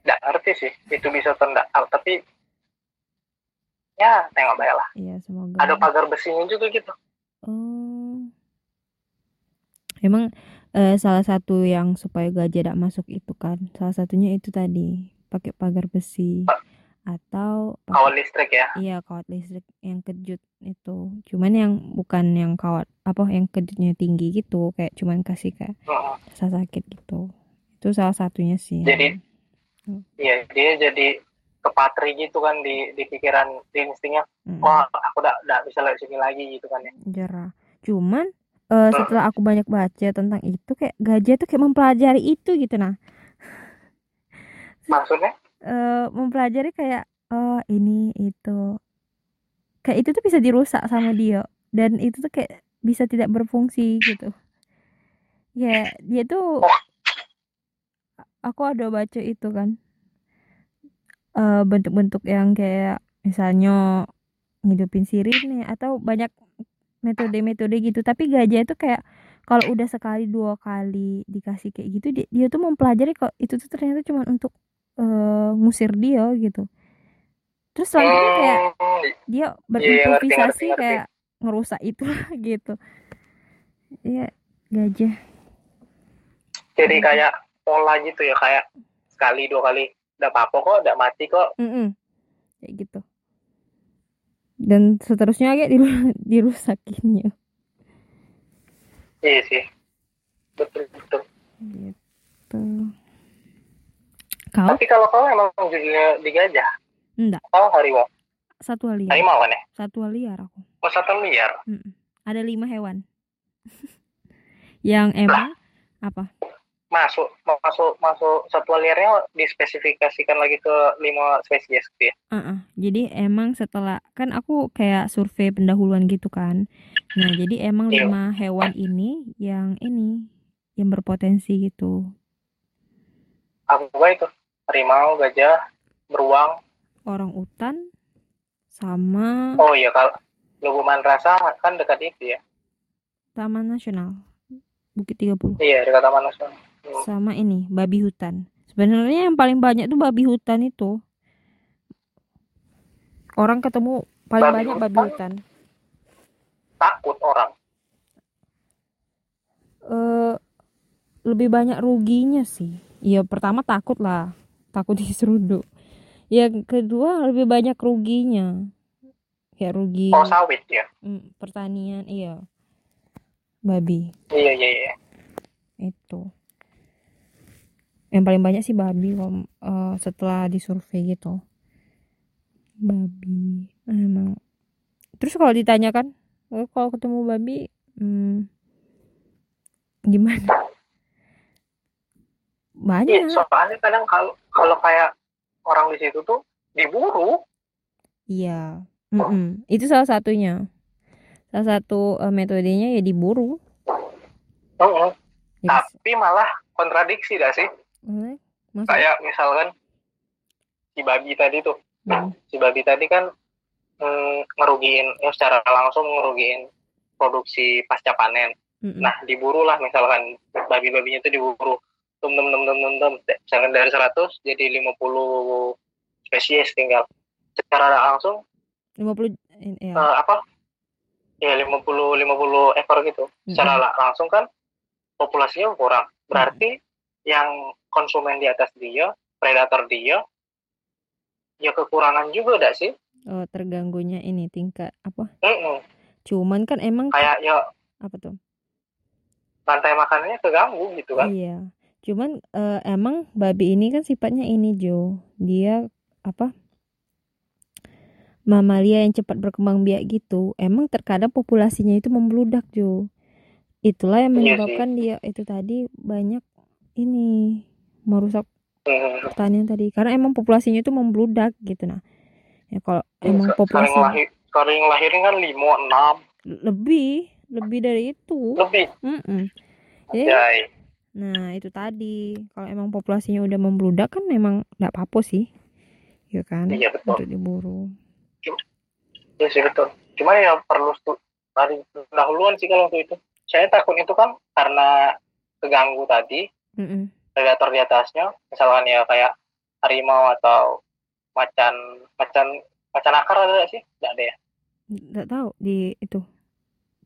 nggak ngerti sih itu bisa atau enggak tapi ya tengok baik lah. Iya semoga. Ada pagar besinya juga gitu. Oh. Emang eh, salah satu yang supaya gajah tidak masuk itu kan? Salah satunya itu tadi pakai pagar besi. Pa atau kawat listrik ya? Iya kawat listrik yang kejut itu. Cuman yang bukan yang kawat apa yang kejutnya tinggi gitu kayak cuman kasih kayak uh -huh. sakit gitu. Itu salah satunya sih. Jadi iya dia jadi kepatri gitu kan di di pikiran di instingnya hmm. wah aku udah udah bisa lewat sini lagi gitu kan ya. Jarang. Cuman uh, setelah aku banyak baca tentang itu kayak gajah tuh kayak mempelajari itu gitu nah. Maksudnya? Uh, mempelajari kayak oh ini itu. Kayak itu tuh bisa dirusak sama dia dan itu tuh kayak bisa tidak berfungsi gitu. Ya dia tuh oh. aku ada baca itu kan uh, bentuk-bentuk yang kayak misalnya ngidupin sirine atau banyak metode-metode gitu. Tapi gajah itu kayak kalau udah sekali dua kali dikasih kayak gitu dia, dia tuh mempelajari kok itu tuh ternyata cuma untuk uh, ngusir dia gitu. Terus selanjutnya kayak oh, dia iya, berimprovisasi yeah, kayak ngerusak itu [laughs] gitu. Ya gajah. Jadi kayak pola gitu ya kayak sekali dua kali udah apa-apa kok udah mati kok. Mm -mm. kayak gitu. Dan seterusnya kayak diru [laughs] dirusakinnya. Iya sih. Betul betul. Gitu. Kau? Tapi kalau kau emang judulnya digajah? Enggak kau harimau? Satu liar. Harimau kan ya? Satu liar aku. Oh satu liar. Mm -mm. ada lima hewan. [laughs] Yang emang lah. apa masuk masuk masuk satwa liarnya dispesifikasikan lagi ke lima spesies gitu ya. Uh -uh. Jadi emang setelah kan aku kayak survei pendahuluan gitu kan. Nah jadi emang yeah. lima hewan ini yang ini yang berpotensi gitu. Apa itu? Harimau, gajah, beruang orang utan sama oh iya kalau Lubuman Rasa kan dekat itu ya Taman Nasional Bukit 30 iya dekat Taman Nasional. Sama ini babi hutan sebenarnya yang paling banyak tuh babi hutan itu orang ketemu paling Babi banyak babi hutan? hutan takut orang eh lebih banyak ruginya sih. Ya pertama takut lah, takut [laughs] diseruduk. Yang kedua lebih banyak ruginya. Kayak rugi oh sawit ya mm, pertanian, iya. Babi iya iya iya itu. Yang paling banyak sih babi kalau eh, setelah disurvei gitu. Babi emang. Terus kalau ditanyakan, eh, kalau ketemu babi, hmm, gimana? Iya, Banyak. soalnya kadang kalau kalau kayak orang di situ tuh diburu. Iya, mm-mm. Itu salah satunya. Salah satu eh, metodenya ya diburu. Heeh. Jadi, Tapi malah kontradiksi dah sih. Masa? Kayak misalkan si babi tadi tuh, Mm, si babi tadi kan mm, ngerugiin, ya secara langsung ngerugiin produksi pasca panen. mm-mm. Nah, diburu lah misalkan babi-babinya itu diburu. Tum tum tum tum tum tum. Misalkan dari 100 jadi 50 spesies tinggal. Secara langsung 50 in- ya. eh, apa? Ya 50 50 ekor gitu. Secara Mm-mm. la- langsung kan populasinya kurang. Berarti yang konsumen di atas dia, predator dia ya kekurangan juga dak sih? Oh, terganggunya ini tingkat apa? Mm-mm. Cuman kan emang Kayak ya apa tuh? rantai makanannya keganggu gitu kan. Iya. Cuman eh, emang babi ini kan sifatnya ini Jo. Dia apa? Mamalia yang cepat berkembang biak gitu. Emang terkadang populasinya itu membludak Jo. Itulah yang Iya menyebabkan dia itu tadi banyak ini merusak Mm. pertanian tadi. Karena emang populasinya itu membludak gitu nah. Ya kalau emang Sering populasi lahir, sering lahirin kan 5, 6, lebih lebih dari itu. lebih. Mm-mm. Jadi Jai. Nah, itu tadi. Kalau emang populasinya udah membludak kan memang nggak apa-apa sih. Ya kan? Iya betul. Untuk diburu. Iya sih betul. Cuma ya perlu dari dahuluan sih kalau untuk itu. Saya takut itu kan karena keganggu tadi Mm-mm. Predator di atasnya, misalkan ya kayak harimau atau macan macan macan akar ada nggak sih? Nggak ada ya. Nggak tahu di itu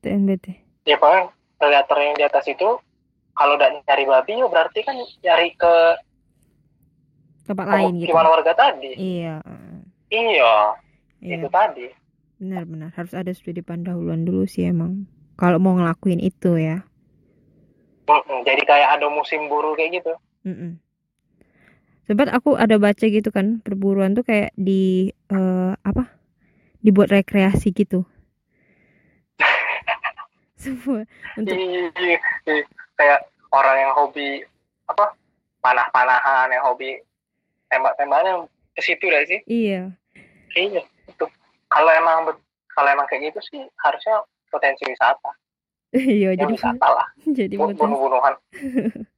TNBT. Ya pokoknya predator yang di atas itu kalau udah nyari babi ya berarti kan nyari ke Tempat lain gitu. gimana warga tadi. Iya. Iya, Iya. itu tadi. Benar-benar harus ada studi pendahuluan dulu sih emang. Kalau mau ngelakuin itu ya. Mm-mm, Jadi kayak ada musim buru kayak gitu. Mm-mm. Sebab aku ada baca gitu kan perburuan tuh kayak di eh, apa? Dibuat rekreasi gitu. [laughs] Semua untuk Iya, iya, iya. kayak orang yang hobi apa panah-panahan yang hobi tembak-tembakan ke situ lah sih iya. iya itu kalau emang kalau emang kayak gitu sih harusnya potensi wisata Iya, ya jadi wisata lah [laughs] jadi bunuh-bunuhan [laughs]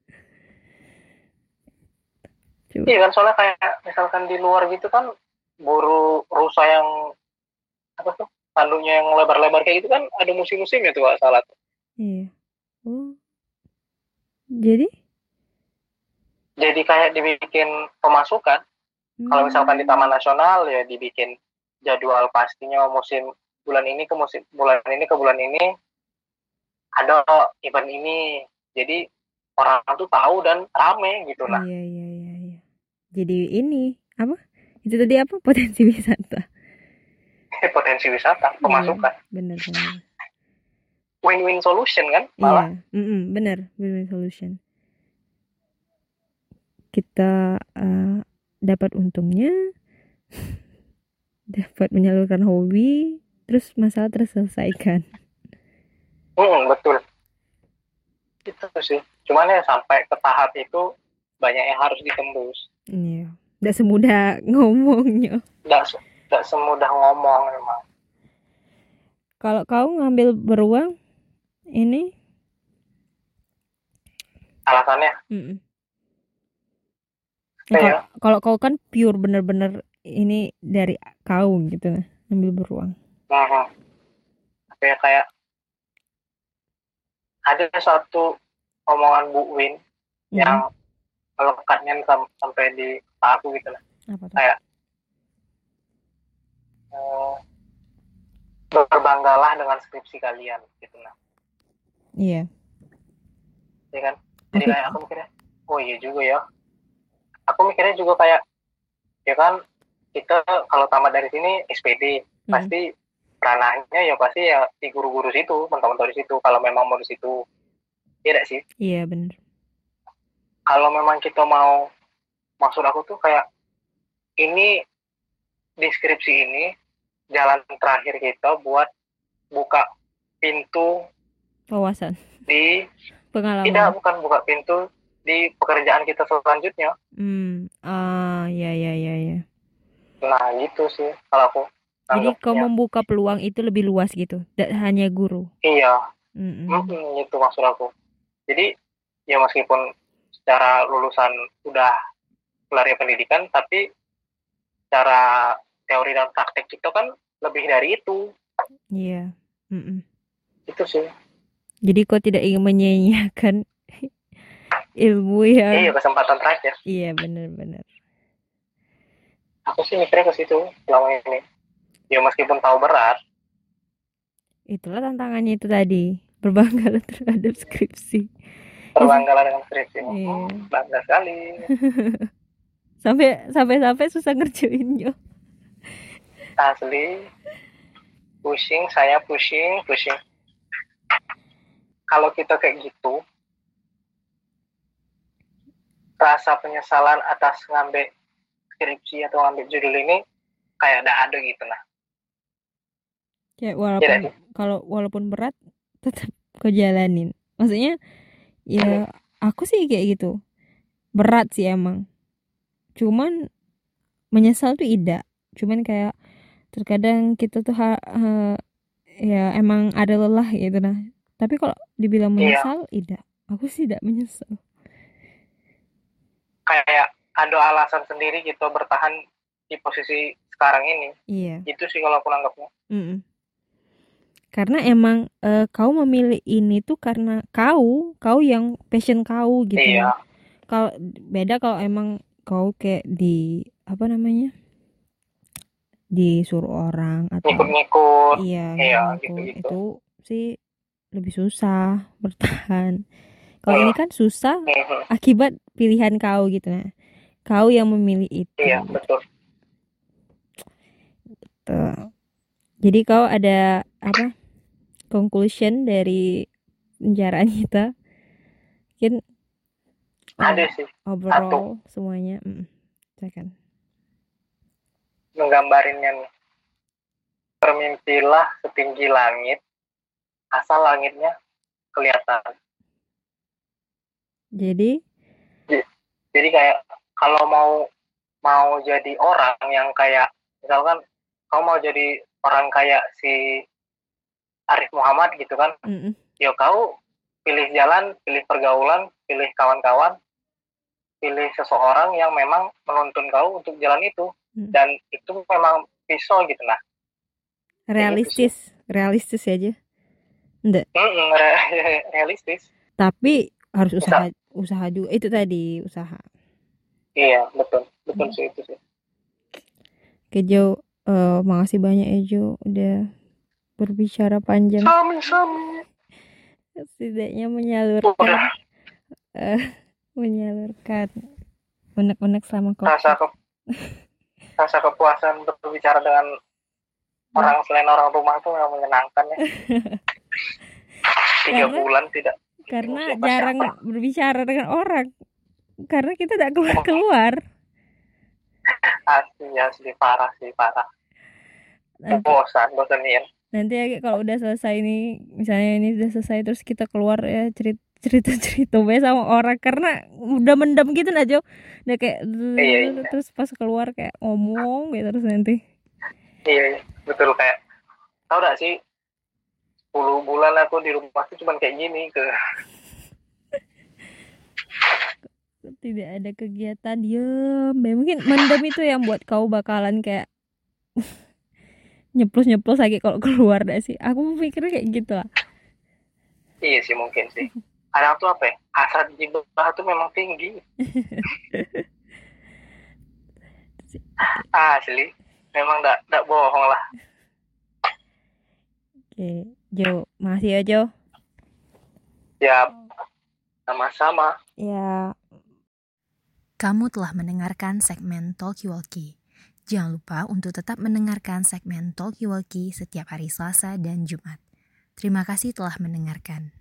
iya kan soalnya kayak misalkan di luar gitu kan buru rusa yang apa tuh tanduknya yang lebar-lebar kayak gitu kan ada musim-musimnya tuh kalau salah Iya. Oh. Jadi? jadi kayak dibikin pemasukan Kalau misalkan di Hmm. Taman Nasional ya dibikin jadwal pastinya musim bulan ini ke musim bulan ini ke bulan ini ada event ini. Jadi orang tuh tahu dan rame gitu nah. Iya, iya, iya, iya. Jadi ini apa? Itu tadi apa? Potensi wisata. [laughs] Potensi wisata, pemasukan. Iya, bener, bener. Win-win solution kan malah. Iya, mm-mm, bener, win-win solution. Kita eh, dapat untungnya, [laughs] dapat menyalurkan hobi, terus masalah terselesaikan. Hmm, betul. Itu sih. Cuman ya sampai ke tahap itu banyak yang harus ditembus. Iya, tidak semudah [laughs] ngomongnya. Nggak semudah ngomong memang. Kalau kau ngambil beruang, ini, Alasannya Nah, Iya. Kalau kau kan pure bener-bener ini dari kau gitu, ambil beruang. Mhm. kayak kayak ada satu omongan Bu Win Mhm. yang melekatnya sam- sampai di aku gitu lah apa tuh? kayak eh, berbanggalah dengan skripsi kalian gitu lah Iya. ya kan jadi kayak aku mikirnya oh iya juga ya aku mikirnya juga kayak ya kan kita kalau tamat dari sini SPD Mhm. pasti ranahnya ya pasti ya di guru-guru situ mentor-mentor di situ kalau memang mau di situ tidak sih Iya bener. kalau memang kita mau maksud aku tuh kayak ini deskripsi ini jalan terakhir kita buat buka pintu Wawasan, di pengalaman. tidak bukan buka pintu di pekerjaan kita selanjutnya Hmm. Ah, ya ya ya ya. nah gitu sih kalau aku Jadi kau anggapnya. membuka peluang itu lebih luas gitu, tidak hanya guru. iya mm, itu maksud aku jadi ya meskipun secara lulusan udah kelar ya pendidikan tapi cara teori dan praktek kita kan lebih dari itu Iya. Mm-mm. itu sih Jadi kau tidak ingin menyia-nyiakan [laughs] ilmu yang iya kesempatan terakhir iya benar-benar. aku sih mikirnya ke situ selama ini ya meskipun tahu berat. Itulah tantangannya itu tadi, berbangga [laughs] terhadap skripsi. berbanggalah dengan skripsi. Iya. bangga sekali. [laughs] Sampai sampai sampai susah ngerjainnya. asli. Pushing saya pushing pushing kalau kita kayak gitu rasa penyesalan atas ngambil skripsi atau ngambil judul ini kayak ada ada gitu nah Kayak Iya walaupun sih. kalau walaupun berat [laughs] tetap kau jalanin. Maksudnya ya aku sih kayak gitu. Berat sih emang. Cuman menyesal tuh tidak. Cuman kayak terkadang kita tuh ha- ha- ya emang ada lelah gitu nah. Tapi kalau dibilang Iya. menyesal tidak. Aku sih tidak menyesal. kayak ada alasan sendiri gitu bertahan di posisi sekarang ini Iya. itu sih kalau aku nanggapnya Mm-mm. Karena emang eh, kau memilih ini tuh karena kau, kau yang passion kau gitu. iya Kalau beda kalau emang kau kayak di apa namanya? disuruh orang atau ngikut-ngikut iya, iya, ngikut. gitu-gitu. itu sih lebih susah [laughs] bertahan. Kalau ini kan susah Mhm. akibat pilihan kau gitu nah. Kau yang memilih itu. iya betul Tuh. Jadi kau ada apa? Conclusion dari pembicaraan kita? Mungkin ada sih overall semuanya. Mm, silakan. menggambarinnya nih bermimpilah setinggi langit asal langitnya kelihatan Jadi, jadi kayak kalau mau mau jadi orang yang kayak misalkan kamu mau jadi orang kayak si Arif Muhammad gitu kan. Mm, ya kau pilih jalan pilih pergaulan pilih kawan-kawan pilih seseorang yang memang menuntun kau untuk jalan itu. Hmm. dan itu memang pisau gitu nah. Realistis, realistis aja. Enggak, Mm-mm, re- [laughs] realistis. Tapi harus usaha usaha juga. Itu tadi usaha. iya betul. Betul Hmm. sih itu sih. Oke Jo, eh, makasih banyak ya Jo udah berbicara panjang. Setidaknya menyalurkan udah. eh, [laughs] menyalurkan unek-unek selama kopi. rasa ke rasa kepuasan berbicara dengan orang selain orang rumah tuh yang menyenangkan ya. [laughs] Tiga Karena- bulan tidak karena jarang berbicara dengan orang karena kita tidak keluar keluar. Asli asli. Parah sih parah. Nanti, bosan bosanin nanti ya kalau udah selesai nih misalnya ini udah selesai terus kita keluar ya cerita cerita cerita sama orang karena udah mendam gitu aja udah kayak Iya, iya. terus pas keluar kayak ngomong gitu terus nanti. Iya iya, betul kayak tau gak sih 10 bulan aku di rumah tuh cuman kayak gini ke [laughs] tidak ada kegiatan diem. Mungkin mendem itu yang buat kau bakalan kayak [laughs] nyeplos nyeplos lagi kalau [laughs] keluar dah sih. Aku pikirnya kayak gitu lah iya sih mungkin sih. Ada tuh apa ya? Hasrat jibah tuh memang tinggi. [laughs] Asli. Memang tidak tidak bohong lah. Oke Jo. Makasih ya Jo. Ya sama-sama. Ya. Kamu telah mendengarkan segmen Talkie Walkie Jangan lupa untuk tetap mendengarkan segmen Talkie Walkie setiap hari Selasa dan Jumat. Terima kasih telah mendengarkan.